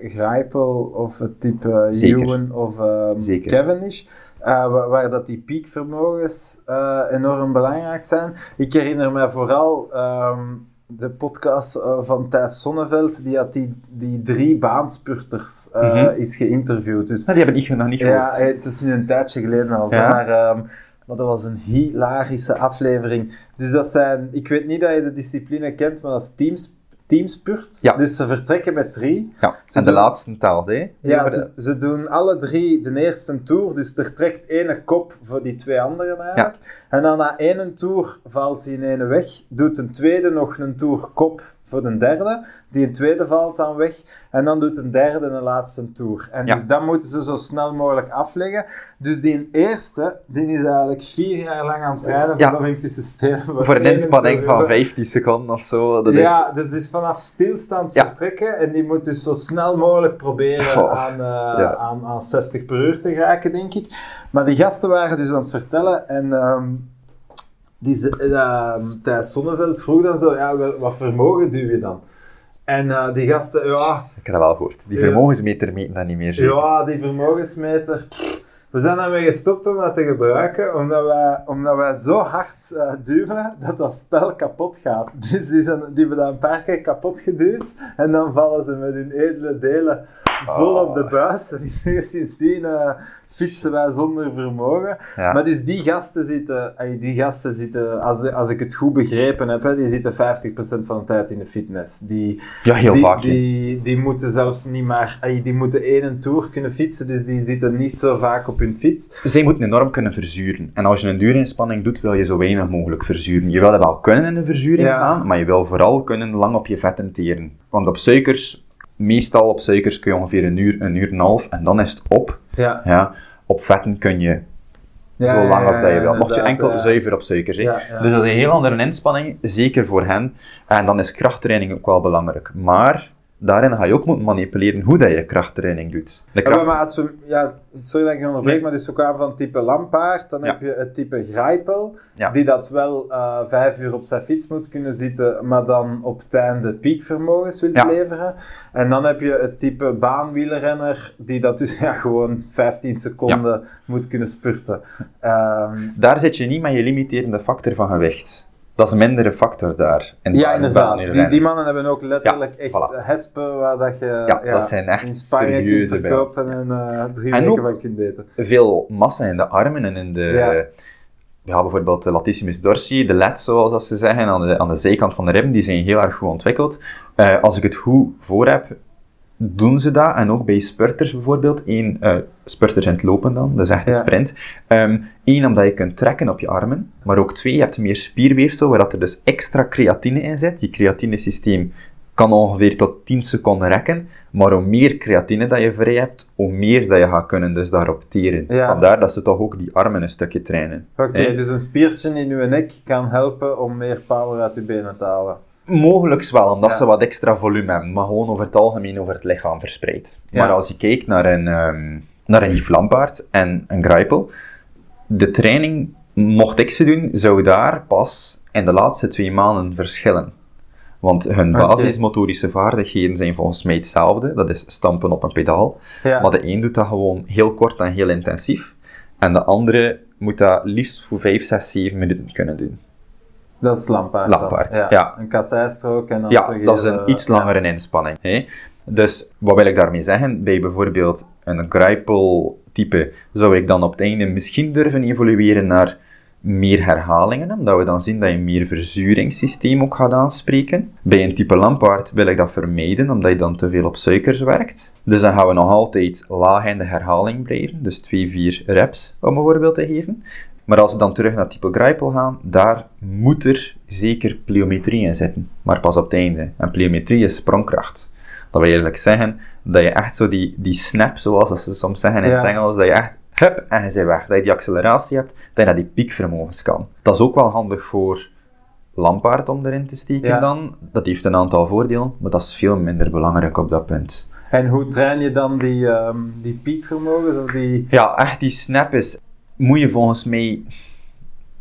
uh, Grijpel of het type. Ewan of Zeker. Cavendish. Eh, waar, waar dat die piekvermogens eh, enorm belangrijk zijn. Ik herinner me vooral ehm, de podcast eh, van Thijs Sonneveld, die had die, die drie baanspurters Mhm. is geïnterviewd. Dus Nou, die hebben ik nog niet gehoord. ja, het is nu een tijdje geleden al, Ja. maar, ehm, maar dat was een hilarische aflevering. Dus dat zijn, ik weet niet dat je de discipline kent, maar dat is teams, teamspurt. Ja. Dus ze vertrekken met drie. Ja, Ze en de doen- laatste telt, hè? Ja, ze, ze doen alle drie de eerste tour, dus er trekt ene kop voor die twee anderen eigenlijk. En dan na één tour valt die ene weg, doet een tweede nog een tour kop voor de derde. Die een tweede valt dan weg. En dan doet een derde een laatste tour. En Ja. dus dat moeten ze zo snel mogelijk afleggen. Dus die eerste, die is eigenlijk vier jaar lang aan het trainen Ja. voor de Olympische Spelen. Voor een inspanning van 15 seconden of zo. Dat ja, dus is vanaf stilstand Ja. vertrekken en die moet dus zo snel mogelijk proberen aan, eh, ja. aan, aan 60 per uur te geraken, denk ik. Maar die gasten waren dus aan het vertellen en ehm die, ze- ehm, Thijs Sonneveld vroeg dan zo, ja, wat vermogen duw je dan? En eh, die gasten, ja. Ik heb dat wel gehoord. Die vermogensmeter meten dat niet meer. zeker? ja, die vermogensmeter. pff, We zijn daarmee gestopt om dat te gebruiken, omdat wij, omdat wij zo hard eh, duwen dat dat spel kapot gaat. Dus die, zijn, die hebben dat een paar keer kapot geduwd en dan vallen ze met hun edele delen vol op de buis. En zeggen sindsdien eh, fietsen wij zonder vermogen. Ja. Maar dus die gasten zitten, ey, die gasten zitten als, als ik het goed begrepen heb, hè, die zitten 50% van de tijd in de fitness. Die, Ja, heel die, vaak. Die, die moeten zelfs niet maar, die moeten één tour kunnen fietsen, dus die zitten niet zo vaak op fiets. Zij moeten enorm kunnen verzuren. En als je een duurinspanning doet, wil je zo weinig mogelijk verzuren. Je wil dat wel kunnen in de verzuring Ja. gaan, maar je wil vooral kunnen lang op je vetten teren. Want op suikers, meestal op suikers kun je ongeveer een uur, een uur en een half, en dan is het op. Ja. Ja. Op vetten kun je Ja, zo lang of dat je ja, wilt. Mocht je enkel zuiver op suikers. Dus dat is een heel andere inspanning, zeker voor hen. En dan is krachttraining ook wel belangrijk. Maar daarin ga je ook moeten manipuleren hoe dat je krachttraining doet. De Ja, kracht- maar als we, ja, sorry dat ik je onderbreek, Nee. maar dus we kwamen van type lampaard, dan Ja. heb je het type grijpel, Ja. die dat wel eh, vijf uur op zijn fiets moet kunnen zitten, maar dan op het einde piekvermogens wil leveren. En dan heb je het type baanwielrenner, die dat dus ja, gewoon 15 seconden moet kunnen spurten. Ehm, Daar zit je niet met je limiterende factor van gewicht. Dat is een mindere factor daar. in ja, inderdaad. Die, die mannen hebben ook letterlijk Ja, echt voilà. hespen waar dat je Ja, dat zijn echt in Spanje kunt verkopen en eh, drie En weken van kunt eten. Veel massa in de armen en in de... Ja. Ja. bijvoorbeeld de latissimus dorsi, de led zoals dat ze zeggen, aan de, aan de zijkant van de rib, die zijn heel erg goed ontwikkeld. Eh, als ik het goed voor heb, doen ze dat. En ook bij spurters bijvoorbeeld. Eén, eh spurters in het lopen dan, dus echt een Ja. sprint. Eén, omdat je kunt trekken op je armen. Maar ook twee, je hebt meer spierweefsel, waar dat er dus extra creatine in zit. Je creatinesysteem kan ongeveer tot 10 seconden rekken. Maar hoe meer creatine dat je vrij hebt, hoe meer dat je gaat kunnen dus daarop teren. Ja. Vandaar dat ze toch ook die armen een stukje trainen. Oké, dus een spiertje in uw nek kan helpen om meer power uit uw benen te halen. Mogelijks wel, omdat Ja. ze wat extra volume hebben, maar gewoon over het algemeen over het lichaam verspreid. Maar als je kijkt naar een, ehm naar een Yves Lampaard en een Greipel, de training, mocht ik ze doen, zou daar pas in de laatste twee maanden verschillen. Want hun basismotorische vaardigheden zijn volgens mij hetzelfde, dat is stampen op een pedaal. Ja, Maar de een doet dat gewoon heel kort en heel intensief, en de andere moet dat liefst voor 5, 6, 7 minuten kunnen doen. Dat is lampaard. Lampaard, ja. Een kasseistrook en dan Ja, terug dat is een iets langere inspanning. Hè? Dus wat wil ik daarmee zeggen? Bij bijvoorbeeld een Greipel-type zou ik dan op het einde misschien durven evolueren naar meer herhalingen, omdat we dan zien dat je meer verzuringssysteem ook gaat aanspreken. Bij een type Lampaard wil ik dat vermijden, omdat je dan te veel op suikers werkt. Dus dan gaan we nog altijd laag in de herhaling blijven, dus 2-4 reps, om een voorbeeld te geven. Maar als we dan terug naar type Greipel gaan, daar moet er zeker pliometrie in zitten, maar pas op het einde. En pliometrie is sprongkracht. Dat wil eigenlijk zeggen dat je echt zo die, die snap, zoals dat ze soms zeggen in Ja. het Engels, dat je echt hup en je bent weg. Dat je die acceleratie hebt, dat je naar die piekvermogens kan. Dat is ook wel handig voor Lampaard om erin te steken Ja. dan. Dat heeft een aantal voordelen, maar dat is veel minder belangrijk op dat punt. En hoe train je dan die, ehm, die piekvermogens of die... Ja, echt die snap is, moet je volgens mij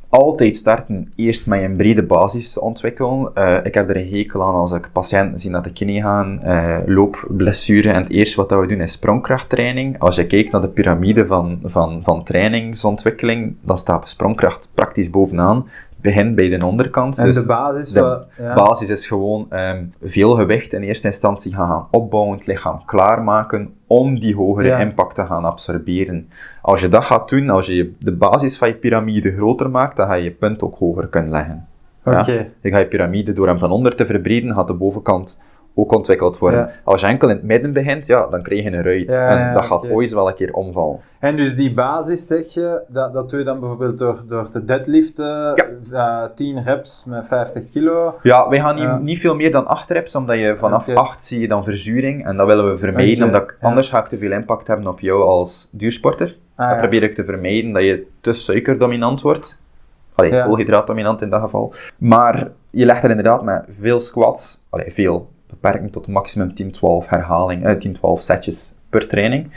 altijd starten eerst met een brede basis te ontwikkelen. Eh, ik heb er een hekel aan als ik patiënten zie naar de knie gaan, eh loopblessure. En het eerste wat we doen is sprongkrachttraining. Als je kijkt naar de piramide van, van, van trainingsontwikkeling, dan staat sprongkracht praktisch bovenaan. Begin bij de onderkant. En dus de basis... de ja. basis is gewoon ehm, veel gewicht in eerste instantie gaan, opbouwen, het lichaam klaarmaken om die hogere Ja. impact te gaan absorberen. Als je dat gaat doen, als je de basis van je piramide groter maakt, dan ga je je punt ook hoger kunnen leggen. Oké. Ja. Je gaat je piramide door hem van onder te verbreden, gaat de bovenkant ook ontwikkeld worden. Ja. Als je enkel in het midden begint, ja, dan krijg je een ruit. Ja, en ja, dat gaat ooit wel een keer omvallen. En dus die basis, zeg je, dat, dat doe je dan bijvoorbeeld door, door te deadliften, eh, 10 reps met 50 kilo. Ja, wij gaan niet, Ja. niet veel meer dan 8 reps, omdat je vanaf Oké. 8 zie je dan verzuring. En dat willen we vermijden, omdat ik, ja. anders ga ik te veel impact hebben op jou als duursporter. Ah, ja. probeer ik te vermijden dat je te suikerdominant wordt. Allee, Ja. koolhydraatdominant in dat geval. Maar je legt er inderdaad met veel squats, allee, veel, beperking tot maximum 10, 12 herhalingen, eh, 10, 12 setjes per training.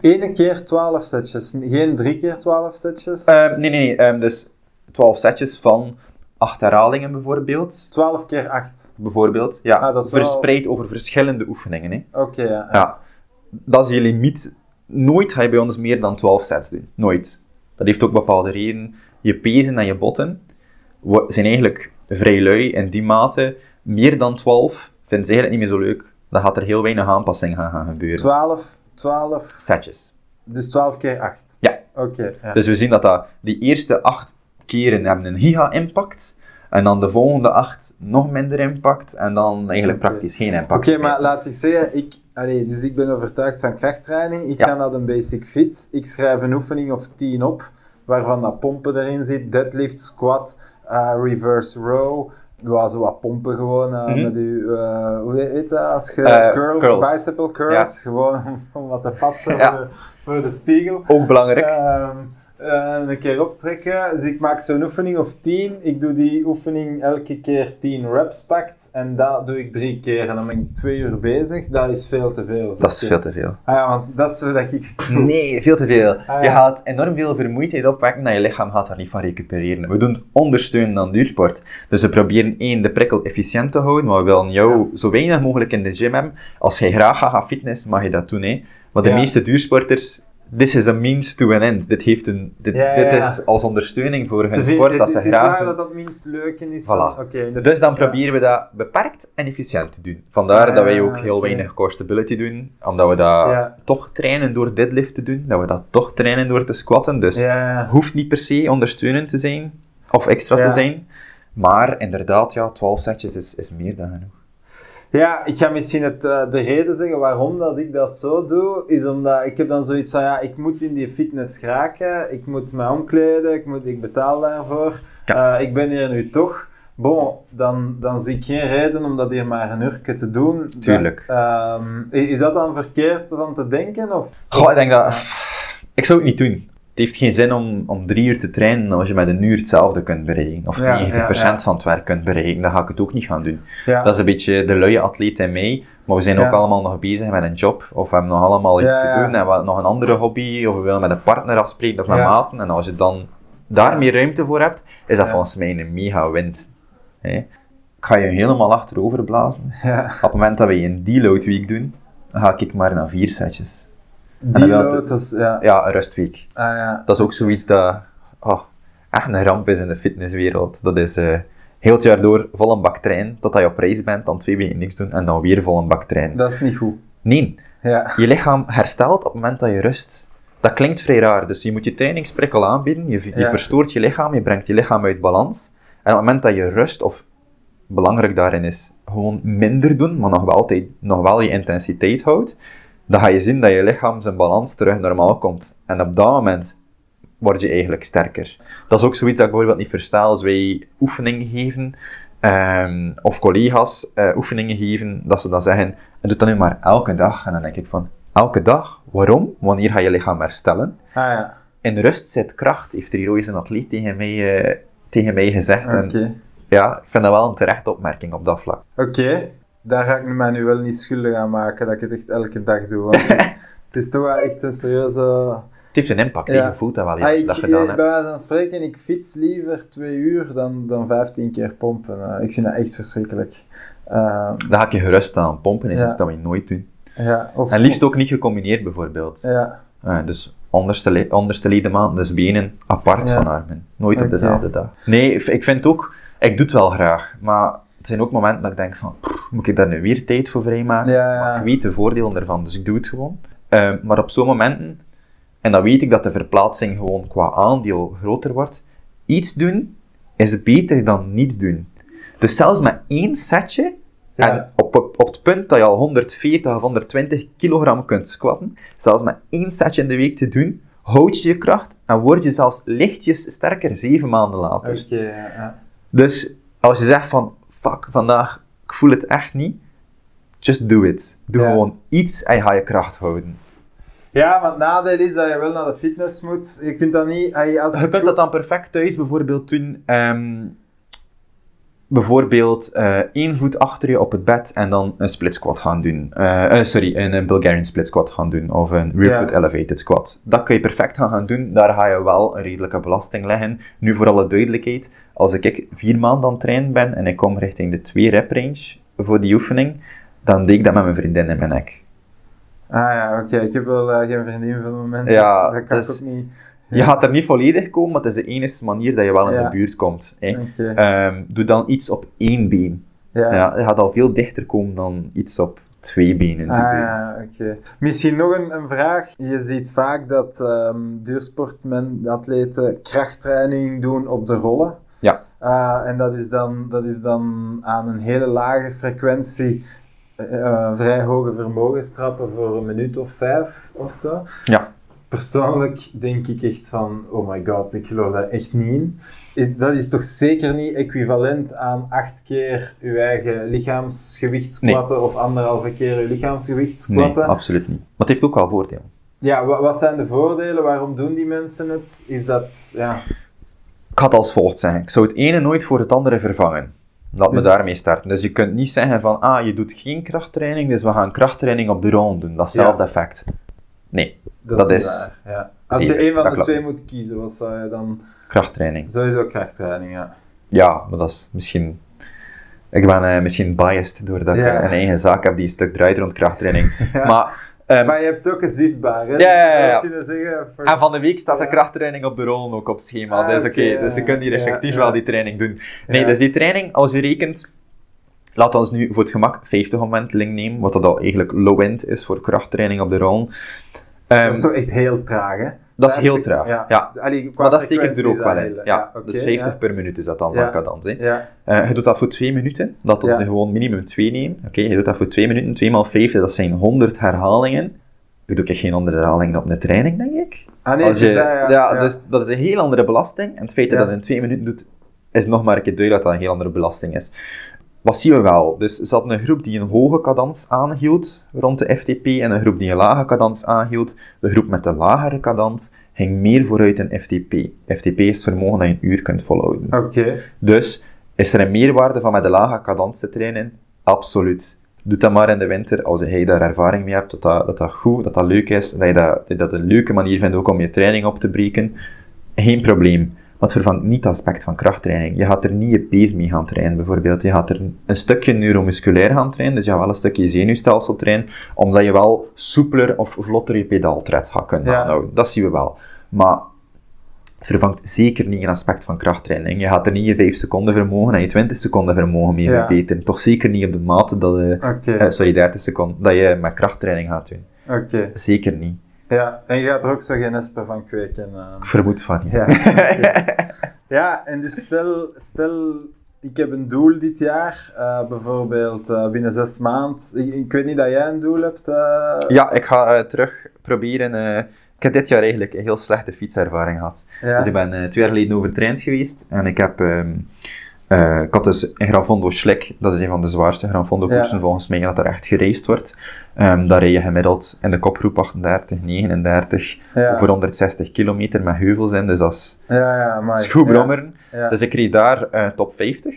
Ene keer 12 setjes, geen drie keer 12 setjes. Eh, nee, nee, nee, ehm, dus 12 setjes van 8 herhalingen bijvoorbeeld. 12 keer 8. Bijvoorbeeld, ja, Ah, dat is wel- verspreid over verschillende oefeningen. Oké, ja. Ja, dat is je limiet. Nooit ga je bij ons meer dan 12 sets doen. Nooit. Dat heeft ook bepaalde redenen. Je pezen en je botten zijn eigenlijk vrij lui in die mate. Meer dan 12 vinden ze eigenlijk niet meer zo leuk. Dan gaat er heel weinig aanpassing gaan, gaan gebeuren. 12, 12, Setjes. dus 12 keer 8. Ja. Oké, ja. Dus we zien dat, dat die eerste 8 keren hebben een giga-impact. En dan de volgende acht nog minder impact. En dan eigenlijk praktisch geen impact. Oké, maar laat ik zeggen, ik, allee, dus ik ben overtuigd van krachttraining. Ik Ja. ga naar een basic fit. Ik schrijf een oefening of 10 op, waarvan dat pompen erin zit, deadlift, squat, eh, reverse row. Ja, zo wat pompen gewoon eh, Mhm. met uw, eh, hoe heet dat, als je Eh, curls, curls. bicycle curls, gewoon om wat te patsen Ja. voor, de, voor de spiegel. Ook belangrijk. Ehm, eh, een keer optrekken. Dus ik maak zo'n oefening of 10. Ik doe die oefening elke keer 10 reps pakt. En dat doe ik drie keer. En dan ben ik twee uur bezig. Dat is veel te veel. dat is je. veel te veel. Ah ja, want dat is zo dat ik het doe. Nee, veel te veel. Ah, Je gaat enorm veel vermoeidheid opwekken en je lichaam gaat daar niet van recupereren. We doen het ondersteunen aan duursport. Dus we proberen één, de prikkel efficiënt te houden, maar we willen jou zo weinig mogelijk in de gym hebben. Als je graag gaat gaan fitness, mag je dat doen. Hè. Maar de Ja. meeste duursporters, this is a means to an end. Dit, heeft een, dit, Ja, ja, dit ja. is als ondersteuning voor hun sport dat ze het is graag waar dat dat het minst leuke is. Voilà. Van, Dus dan proberen we dat beperkt en efficiënt te doen. Vandaar Ah, dat wij ook heel oké. weinig core stability doen, omdat we dat toch trainen door deadlift te doen, dat we dat toch trainen door te squatten. Dus hoeft niet per se ondersteunend te zijn, of extra te zijn. Maar inderdaad, ja, 12 setjes is, is meer dan genoeg. Ja, ik ga misschien het, eh, de reden zeggen waarom dat ik dat zo doe, is omdat ik heb dan zoiets van, ja, ik moet in die fitness geraken, ik moet me omkleden, ik, moet, ik betaal daarvoor, Ja. Eh, ik ben hier nu toch. Bon, dan, dan zie ik geen reden om dat hier maar een uurtje te doen. Tuurlijk. Dan, ehm, is dat dan verkeerd van te denken? Of? Goh, ik denk dat... Ik zou het niet doen. Het heeft geen zin om, om drie uur te trainen als je met een uur hetzelfde kunt bereiken. Of Ja, 90% ja, ja. van het werk kunt bereiken. Dan ga ik het ook niet gaan doen. Dat is een beetje de luie atleet in mij. Maar we zijn ook allemaal nog bezig met een job. Of we hebben nog allemaal iets te doen. En we hebben nog een andere hobby. Of we willen met een partner afspreken of met maten. En als je dan daar meer ruimte voor hebt, is dat volgens mij een mega winst. Hè? Ik ga je helemaal achterover blazen. Op het moment dat we een deload week doen, dan ga ik maar naar vier setjes. Deload, dat is, ja. Ja, een rustweek. Ah, ja. Dat is ook zoiets dat oh, echt een ramp is in de fitnesswereld. Dat is eh, heel het jaar door vol een bak trainen, totdat je op reis bent, dan twee weken niks doen en dan weer vol een bak trainen. Dat is niet goed. Nee, Ja. je lichaam herstelt op het moment dat je rust. Dat klinkt vrij raar, dus je moet je trainingsprikkel aanbieden, je, je Ja. verstoort je lichaam, je brengt je lichaam uit balans. En op het moment dat je rust, of belangrijk daarin is, gewoon minder doen, maar nog wel, altijd, nog wel je intensiteit houdt, dan ga je zien dat je lichaam zijn balans terug normaal komt. En op dat moment word je eigenlijk sterker. Dat is ook zoiets dat ik bijvoorbeeld niet versta als wij oefeningen geven, ehm, of collega's eh, oefeningen geven, dat ze dan zeggen, doe dat nu maar elke dag. En dan denk ik van, elke dag? Waarom? Wanneer ga je lichaam herstellen? Ah, ja. In rust zit kracht, heeft hier ooit een atleet tegen mij, eh, tegen mij gezegd. En ja, ik vind dat wel een terechte opmerking op dat vlak. Oké, daar ga ik mij nu wel niet schuldig aan maken dat ik het echt elke dag doe. Want het, is, het is toch wel echt een serieuze. Het heeft een impact. Ja. je voelt dat wel, ja, Ah, ik, dat gedaan hebt. bij wijze van spreken, ik fiets liever twee uur dan, dan 15 keer pompen. Eh, ik vind dat echt verschrikkelijk. Ehm, Dan ga ik je gerust aan pompen, is Ja. iets dat we nooit doen. ja, of, En liefst ook niet gecombineerd bijvoorbeeld. Ja, Eh, dus onderste, onderste ledemaat, dus benen apart van armen. Nooit op dezelfde dag. Nee, ik ik vind ook, ik doe het wel graag, maar het zijn ook momenten dat ik denk van, "Pff, moet ik daar nu weer tijd voor vrijmaken? Ja, ja. Maar ik weet de voordelen ervan, dus ik doe het gewoon. Eh, maar op zo'n momenten, en dan weet ik dat de verplaatsing gewoon qua aandeel groter wordt, iets doen is beter dan niets doen. Dus zelfs met één setje, Ja. en op, op, op het punt dat je al 140 of 120 kilogram kunt squatten, zelfs met één setje in de week te doen, houd je je kracht en word je zelfs lichtjes sterker zeven maanden later. ja. Dus als je zegt van, fuck, vandaag, ik voel het echt niet, just do it. Doe Ja. gewoon iets en je gaat je kracht houden. Ja, want het nadeel is dat je wel naar de fitness moet. Je kunt dat niet. Als Je kunt dat dan perfect thuis bijvoorbeeld doen. ehm, bijvoorbeeld eh, één voet achter je op het bed en dan een split squat gaan doen. Eh, eh, sorry, een, een Bulgarian split squat gaan doen of een rear foot elevated squat. Dat kun je perfect gaan, gaan doen. Daar ga je wel een redelijke belasting leggen. Nu voor alle duidelijkheid, als ik vier maanden aan het trainen ben en ik kom richting de 2 rep range voor die oefening, dan deed ik dat met mijn vriendin in mijn nek. Ah ja, oké. Ik heb wel geen vriendin voor het moment. Ja, dus dat kan dus- ik ook niet. Je gaat er niet volledig komen, maar het is de enige manier dat je wel in de buurt komt. Hè. Ehm, doe dan iets op één been. ja. Je gaat al veel dichter komen dan iets op twee benen te Ah doen. ja, oké. Misschien nog een, een vraag. Je ziet vaak dat ehm duursportmen, atleten krachttraining doen op de rollen. Ja. Uh, en dat is, dan, dat is dan aan een hele lage frequentie uh, vrij hoge vermogenstrappen voor een minuut of vijf of zo. Ja. Persoonlijk denk ik echt van, oh my god, ik geloof daar echt niet in. Dat is toch zeker niet equivalent aan acht keer uw eigen lichaamsgewicht squatten Nee. of anderhalve keer uw lichaamsgewicht squatten? Nee, absoluut niet. Maar het heeft ook wel voordelen. Ja, wa- wat zijn de voordelen? Waarom doen die mensen het? Is dat, ja... Ik ga het als volgt zeggen. Ik zou het ene nooit voor het andere vervangen. Laat Dus- me daarmee starten. Dus je kunt niet zeggen van, ah, je doet geen krachttraining, dus we gaan krachttraining op de rond doen. Datzelfde Ja. effect. Nee, Dat, Dat is, ja. Als je een van de klopt. twee moet kiezen, wat zou je dan... krachttraining. Sowieso krachttraining, ja. Ja, maar dat is misschien... Ik ben eh, misschien biased doordat Ja. ik een eigen zaak heb die een stuk draait rond krachttraining. Ja. Maar, ehm, Maar je hebt ook een Zwiftbaar, hè? Ja, Dus ja, zeggen... voor- en van de week staat de krachttraining op de rollen ook op schema. Ah, dus oké, oké, dus je kunt hier effectief wel die training doen. Nee, dus die training, als je rekent... Laat ons nu voor het gemak 50 omwenteling nemen, wat dat al eigenlijk low-end is voor krachttraining op de rollen. Ehm, Dat is toch echt heel traag, hè? dat is heel 50, traag, ja. Allee, maar dat steekt er ook wel in. Ja, dus 50 ja. per minuut is dat dan van cadans. hè. Eh, je doet dat voor 2 minuten, dat nu gewoon minimum 2 nemen. Oké, je doet dat voor 2 minuten, 2 maal 50, dat zijn 100 herhalingen. Je doet geen 100 herhalingen op een training, denk ik. Ah nee, je, dat, ja. ja, ja. Dus dat is een heel andere belasting. En het feit dat je dat in 2 minuten doet, is nog maar een keer duidelijk dat dat een heel andere belasting is. Wat zien we wel? Dus ze hadden een groep die een hoge cadans aanhield rond de FTP en een groep die een lage cadans aanhield. De groep met de lagere cadans ging meer vooruit in FTP. FTP is vermogen dat je een uur kunt volhouden. Oké. Dus is er een meerwaarde van met de lage cadans te trainen? Absoluut. Doe dat maar in de winter, als je daar ervaring mee hebt, dat dat, dat, dat goed, dat dat leuk is, dat je dat, dat je dat een leuke manier vindt ook om je training op te breken. Geen probleem. Maar het vervangt niet het aspect van krachttraining. Je gaat er niet je pees mee gaan trainen, bijvoorbeeld. Je gaat er een, stukje neuromusculair gaan trainen, dus je gaat wel een stukje zenuwstelsel trainen, omdat je wel soepeler of vlotter je pedaaltred gaat kunnen Ja. aanhouden. Dat zien we wel. Maar het vervangt zeker niet een aspect van krachttraining. Je gaat er niet je 5 seconden vermogen en je 20 seconden vermogen mee Ja. verbeteren. Toch zeker niet op de mate dat je, Oké. eh, sorry, 30 seconden, dat je met krachttraining gaat doen. Oké. Zeker niet. Ja, en je gaat er ook zo geen espen van kweken. eh. Ik vermoed van. Ja, ja, en dus stel, stel, ik heb een doel dit jaar, eh, bijvoorbeeld eh, binnen zes maanden. Ik, ik weet niet dat jij een doel hebt. Ja, ik ga terug proberen. ik heb dit jaar eigenlijk een heel slechte fietservaring gehad. ja. Dus ik ben twee jaar geleden overtraind geweest en ik heb... eh, ik had dus een Gran Fondo Schlik, dat is een van de zwaarste Gran Fondo koersen Ja. volgens mij, dat er echt geraced wordt. Ehm daar rij je gemiddeld in de kopgroep 38, 39 ja. voor 160 kilometer met heuvels in, dus dat is, ja, ja, maar. dat is goed brommeren. Ja, ja. Dus ik reed daar eh, top 50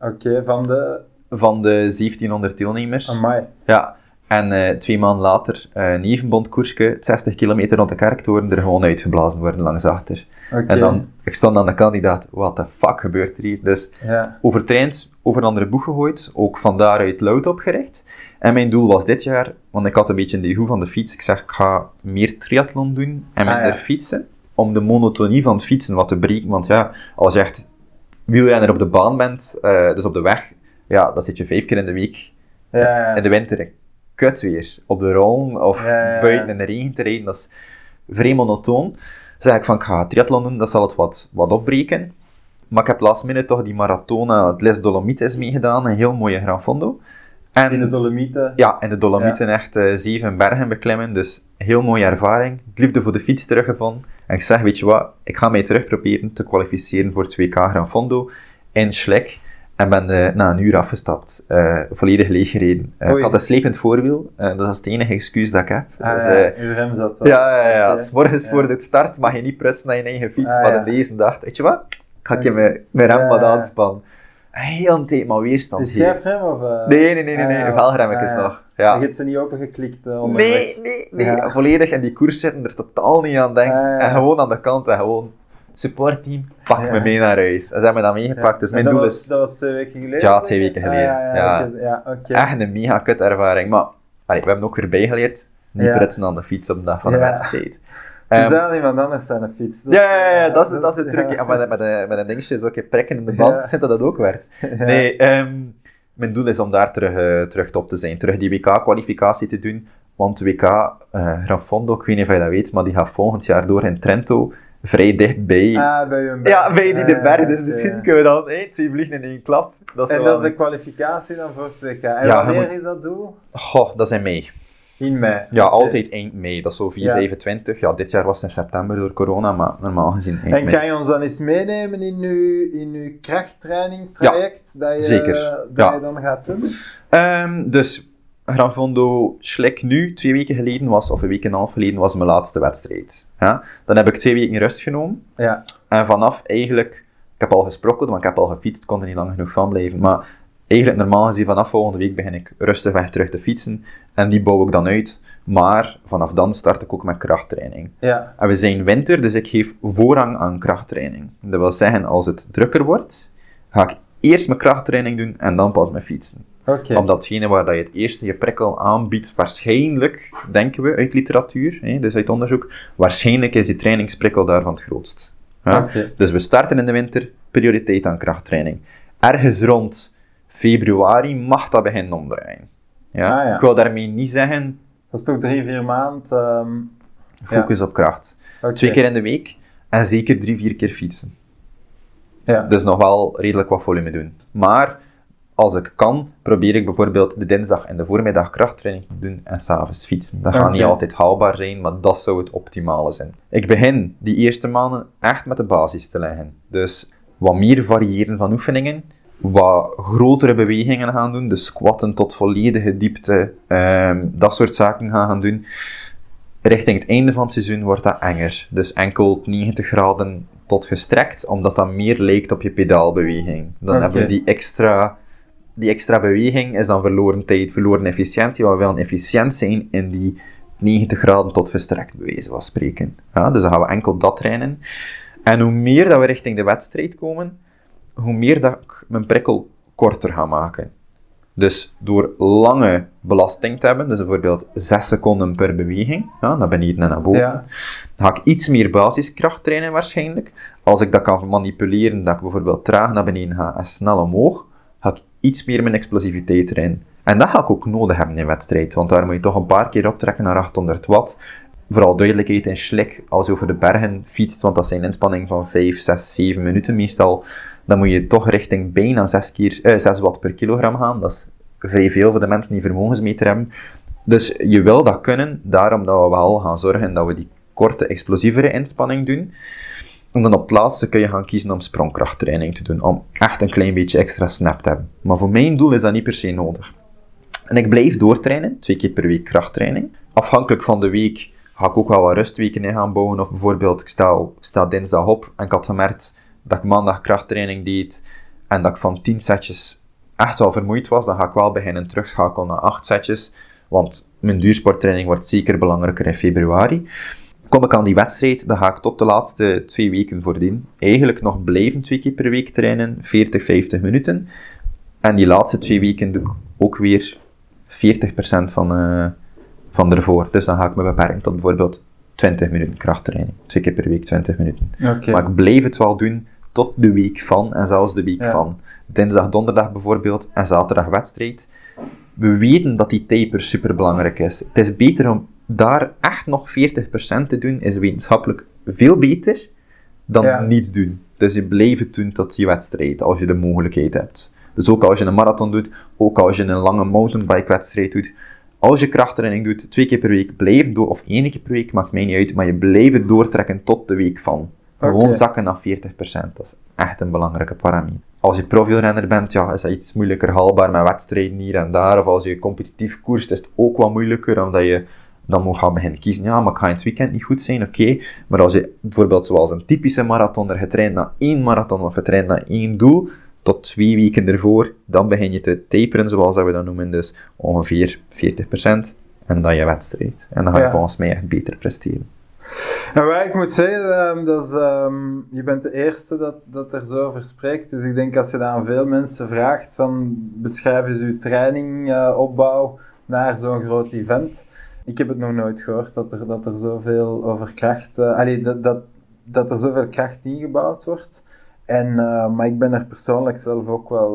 Oké, van de. van de 1700 deelnemers. Amai. Ja, en eh, twee maanden later eh, een evenbondkoersje, 60 kilometer rond de kerktoren, er gewoon uitgeblazen worden langs achter. En dan, ik stond aan de kandidaat, what the fuck gebeurt er hier? Dus overtraind, over een andere boeg gegooid, ook van daaruit lood opgericht. En mijn doel was dit jaar, want ik had een beetje de hoe van de fiets, ik zeg ik ga meer triathlon doen en Ah, minder ja. fietsen, om de monotonie van het fietsen wat te breken. Want ja, als je echt wielrenner op de baan bent, eh, dus op de weg, ja, dan zit je vijf keer in de week Ja, ja. in de winter kut weer op de rollen of buiten in de regen te rijden. Dat is vrij monotoon. zeg ik van, ik ga triathlon doen, dat zal het wat, wat opbreken. Maar ik heb last minute toch die marathon, eh, het Les Dolomites meegedaan, een heel mooie Gran Fondo. En, In de Dolomieten. ja, in de Dolomieten echt eh, zeven bergen beklimmen, dus heel mooie ervaring. Liefde voor de fiets teruggevonden. En ik zeg, weet je wat, ik ga mij terug proberen te kwalificeren voor het WK Gran Fondo in Schlek. En ben eh, na een uur afgestapt, eh, volledig leeggereden. Eh, Oei. ik had een slepend voorwiel, dat is het enige excuus dat ik heb. Ah, dus, ja, uw rem zat wel. ja, ja, ja. Het morgens voor de start mag je niet prutsen naar je eigen fiets, Ah, maar in deze dag, weet je wat, ga ik je Oké. mijn, mijn rem wat aanspannen. Heel een tijd maar weerstand De geven. schijfrem of... eh? Nee, nee, nee, nee, Ah, nee. ja. velgremmetjes Ah, ja. nog. Ja. Je hebt ze niet opengeklikt uh, onderweg. Nee, nee, nee. Ja. Volledig in die koers zitten, er totaal niet aan denken. Ah, ja. En gewoon aan de kant en gewoon supportteam, pak me mee naar huis. En ze hebben me dan meegepakt, dus mijn dat doel was, is Dat was twee weken geleden? Ja, twee weken Ah, geleden. ja, ja, Ja. echt een mega kut ervaring. Maar allee, we hebben ook weer bijgeleerd, niet Ja. prutsen aan de fiets op de dag van de wedstrijd. Is Ehm, aan iemand anders zijn fiets. ja, ja, ja, dat is, eh, dat is het trucje. En met, een- met, een, met een dingetje, zo keer prikken in de band, Ja. zit dat dat ook werd. Ja. Nee, ehm, mijn doel is om daar terug, eh, terug top te zijn. Terug die WK-kwalificatie te doen. Want WK, eh Gran Fondo, ik weet niet of je dat weet, maar die gaat volgend jaar door in Trento. vrij dichtbij. Ah, bij een ja, bij die de berg, dus misschien kunnen we dan twee vliegen in één klap. Dat is En dat is de kwalificatie dan voor het WK. En Ja, wanneer moet- is dat doel? Goh, dat is in mei. Mei. Ja, altijd eind mei. Dat is zo 4, Ja. 25. Ja, dit jaar was het in september door corona, maar normaal gezien eind En mei. kan je ons dan eens meenemen in je, in uw krachttraining traject dat, je, zeker. dat Ja. je dan gaat doen? Ehm, dus Gran Fondo Schlek nu, twee weken geleden was, of een week en een half geleden, was mijn laatste wedstrijd. Ja? Dan heb ik twee weken rust genomen. Ja. En vanaf eigenlijk, ik heb al gesprokkeld, want ik heb al gefietst, kon er niet lang genoeg van blijven. Maar eigenlijk normaal gezien, vanaf volgende week begin ik rustig weg terug te fietsen. En die bouw ik dan uit. Maar vanaf dan start ik ook met krachttraining. Ja. En we zijn winter, dus ik geef voorrang aan krachttraining. Dat wil zeggen, als het drukker wordt, ga ik eerst mijn krachttraining doen en dan pas mijn fietsen. Oké. Omdat datgene waar dat je het eerste je prikkel aanbiedt, waarschijnlijk, denken we uit literatuur, hè, dus uit onderzoek, waarschijnlijk is die trainingsprikkel daarvan het grootst. Ja? Dus we starten in de winter, prioriteit aan krachttraining. Ergens rond februari mag dat beginnen omdraaien. Ja? Ah, ja. Ik wil daarmee niet zeggen, Dat is toch drie, vier maanden? focus op kracht. Twee keer in de week en zeker drie, vier keer fietsen. Ja. Dus nog wel redelijk wat volume doen. Maar als ik kan, probeer ik bijvoorbeeld de dinsdag en de voormiddag krachttraining te doen en s'avonds fietsen. Dat gaat niet altijd haalbaar zijn, maar dat zou het optimale zijn. Ik begin die eerste maanden echt met de basis te leggen. Dus wat meer variëren van oefeningen, wat grotere bewegingen gaan doen, dus squatten tot volledige diepte, ehm, dat soort zaken gaan gaan doen. Richting het einde van het seizoen wordt dat enger. Dus enkel 90 graden tot gestrekt, omdat dat meer lijkt op je pedaalbeweging. Dan hebben we die extra, die extra beweging, is dan verloren tijd, verloren efficiëntie, waar we willen efficiënt zijn in die 90 graden tot gestrekt, wijze van spreken. Ja, dus dan gaan we enkel dat trainen. En hoe meer dat we richting de wedstrijd komen, hoe meer dat ik mijn prikkel korter ga maken. Dus door lange belasting te hebben, dus bijvoorbeeld 6 seconden per beweging, ja, naar beneden en naar boven, Ja. ga ik iets meer basiskracht trainen waarschijnlijk. Als ik dat kan manipuleren, dat ik bijvoorbeeld traag naar beneden ga en snel omhoog, ga ik iets meer mijn explosiviteit erin. En dat ga ik ook nodig hebben in wedstrijd, want daar moet je toch een paar keer optrekken naar 800 watt. Vooral duidelijkheid in slik, als je over de bergen fietst, want dat zijn inspanningen van 5, 6, 7 minuten meestal, dan moet je toch richting bijna 6, keer, eh, 6 watt per kilogram gaan. Dat is vrij veel voor de mensen die vermogensmeter hebben. Dus je wil dat kunnen, daarom dat we wel gaan zorgen dat we die korte, explosievere inspanning doen. En dan op het laatste kun je gaan kiezen om sprongkrachttraining te doen, om echt een klein beetje extra snap te hebben. Maar voor mijn doel is dat niet per se nodig. En ik blijf doortrainen, twee keer per week krachttraining. Afhankelijk van de week ga ik ook wel wat rustweken in gaan bouwen. Of bijvoorbeeld, ik sta, ik sta dinsdag op en ik had gemerkt dat ik maandag krachttraining deed en dat ik van 10 setjes echt wel vermoeid was. Dan ga ik wel beginnen terugschakelen naar 8 setjes. Want mijn duursporttraining wordt zeker belangrijker in februari. Kom ik aan die wedstrijd, dan ga ik tot de laatste twee weken voordien eigenlijk nog blijven twee keer per week trainen, 40, 50 minuten. En die laatste twee weken doe ik ook weer 40% van, eh van ervoor. Dus dan ga ik me beperken tot bijvoorbeeld 20 minuten krachttraining. Twee keer per week 20 minuten. Maar ik blijf het wel doen tot de week van en zelfs de week Ja. van. Dinsdag, donderdag bijvoorbeeld en zaterdag wedstrijd. We weten dat die taper super belangrijk is. Het is beter om daar echt nog 40% te doen, is wetenschappelijk veel beter dan Ja. niets doen. Dus je blijft het doen tot je wedstrijd, als je de mogelijkheid hebt. Dus ook als je een marathon doet, ook als je een lange mountainbike wedstrijd doet, als je krachttraining doet, twee keer per week, blijf door, of één keer per week, maakt mij niet uit, maar je blijft doortrekken tot de week van. Gewoon zakken naar 40%, dat is echt een belangrijke parameter. Als je profielrenner bent, ja, is dat iets moeilijker haalbaar met wedstrijden hier en daar. Of als je competitief koerst, is het ook wat moeilijker, omdat je dan moet gaan beginnen kiezen. Ja, maar ik ga in het weekend niet goed zijn, oké. Maar als je bijvoorbeeld zoals een typische marathoner getraind naar één marathon of getraind naar één doel, tot twee weken ervoor, dan begin je te taperen, zoals dat we dat noemen, dus ongeveer 40%. En dan je wedstrijd. En dan ga je Ja. volgens mij echt beter presteren. En waar ik moet zeggen, ehm, dat is, ehm, je bent de eerste dat, dat er zo over spreekt. Dus ik denk als je dat aan veel mensen vraagt, van beschrijf eens uw training, eh, opbouw naar zo'n groot event. Ik heb het nog nooit gehoord dat er, dat er zoveel over kracht, allee, dat, dat, dat er zoveel kracht ingebouwd wordt. En, eh, maar ik ben er persoonlijk zelf ook wel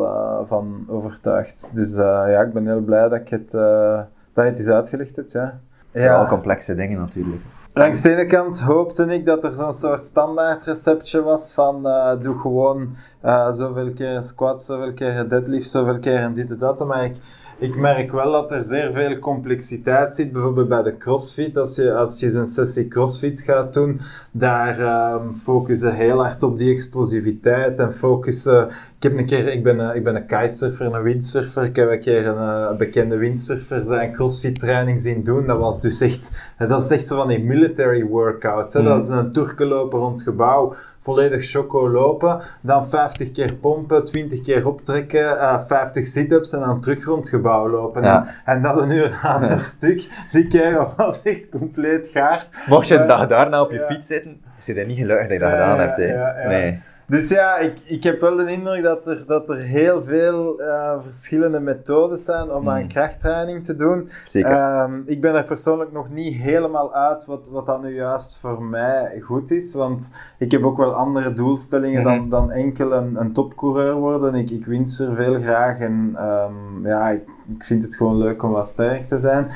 van overtuigd. Dus ja, ik ben heel blij dat, ik het, dat je het eens uitgelegd hebt. Ja. Vooral complexe dingen natuurlijk. Langs de ene kant hoopte ik dat er zo'n soort standaard receptje was van uh, doe gewoon uh, zoveel keer een squat, zoveel keer deadlift, zoveel keer een dit en dat. Maar ik, ik merk wel dat er zeer veel complexiteit zit. Bijvoorbeeld bij de crossfit, als je, als je een sessie crossfit gaat doen, daar um, focussen heel hard op die explosiviteit en focussen... Ik, heb een keer, ik, ben, een, ik ben een kitesurfer, een windsurfer. Ik heb een keer een, bekende windsurfer zijn crossfit training zien doen. Dat was dus echt... Dat is echt zo van die military workouts. Hè? Mm. Dat is een toerke lopen rond het gebouw volledig choco lopen, dan 50 keer pompen, 20 keer optrekken, uh, eh, 50 sit-ups en dan terug rond het gebouw lopen. En, en, dat een uur aan een stuk. Die kerel was echt compleet gaar. Mocht je uh, daarna op je fiets zitten, is je niet gelukkig dat je dat gedaan hebt. Hè? Nee. Dus ja, ik, ik heb wel de indruk dat er, dat er heel veel uh, verschillende methodes zijn om aan mm. krachttraining te doen. Zeker. Um, ik ben er persoonlijk nog niet helemaal uit wat, wat dan nu juist voor mij goed is. Want ik heb ook wel andere doelstellingen dan, mhm. dan enkel een, een topcoureur worden. Ik, ik er veel graag en um, ja, ik, ik vind het gewoon leuk om wat sterk te zijn.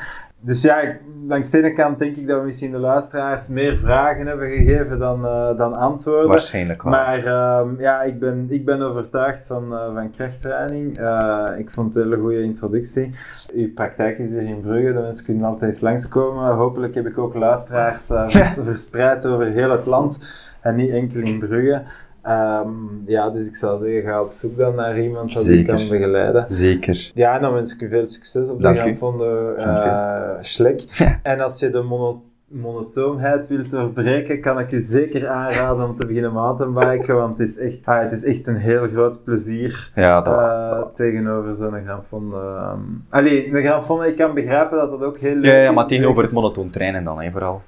Dus ja, ik, langs de ene kant denk ik dat we misschien de luisteraars meer vragen hebben gegeven dan, uh, dan antwoorden. Waarschijnlijk wel. Maar uh, ja, ik ben, ik ben overtuigd van, uh, van krachttraining. Uh, ik vond het een hele goede introductie. Uw praktijk is hier in Brugge, de mensen kunnen altijd eens langskomen. Hopelijk heb ik ook luisteraars verspreid over heel het land en niet enkel in Brugge. Um, ja, dus ik zou zeggen, ga op zoek dan naar iemand dat je kan begeleiden. Zeker. Ja, en dan wens ik u veel succes op de Granfonde uh, Schlek. En als je de mono monotoonheid wilt doorbreken, kan ik je zeker aanraden om te beginnen mountainbiken, want het is echt, ah, het is echt een heel groot plezier ja, dat... uh, tegenover zo'n Granfonde. Um, allee, de Granfonde, ik kan begrijpen dat dat ook heel leuk ja, ja, is. maar tegenover het monotoon trainen dan, hè, vooral.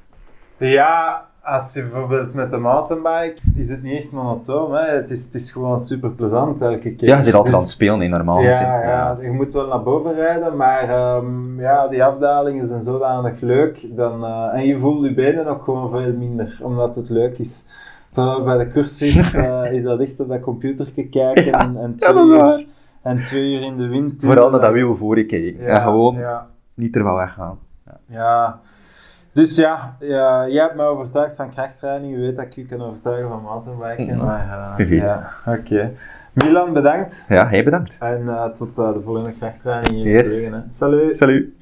Ja, als je bijvoorbeeld met de mountainbike, is het niet echt monotoon. Hè? Het, is, het is gewoon super plezant elke keer. Ja, je zit altijd dus, aan het spelen in normaal. Ja, ja, ja, je moet wel naar boven rijden, maar um, ja, die afdalingen zijn zodanig leuk. Dan, uh, en je voelt je benen ook gewoon veel minder, omdat het leuk is. Terwijl bij de cursus uh, is dat echt op dat computer kijken ja, en, en, twee uur, en twee uur in de wind. Vooral dat dat wiel voor. Ja, en gewoon niet er wel weggaan. ja. Dus ja, ja, jij hebt mij overtuigd van krachttraining. Je weet dat ik je kan overtuigen van mountainbiken. Mm Maar uh, ja, oké. Okay. Milan, bedankt. Ja, hij bedankt. En uh, tot uh, de volgende krachttraining hier yes. in. Salut. Salut.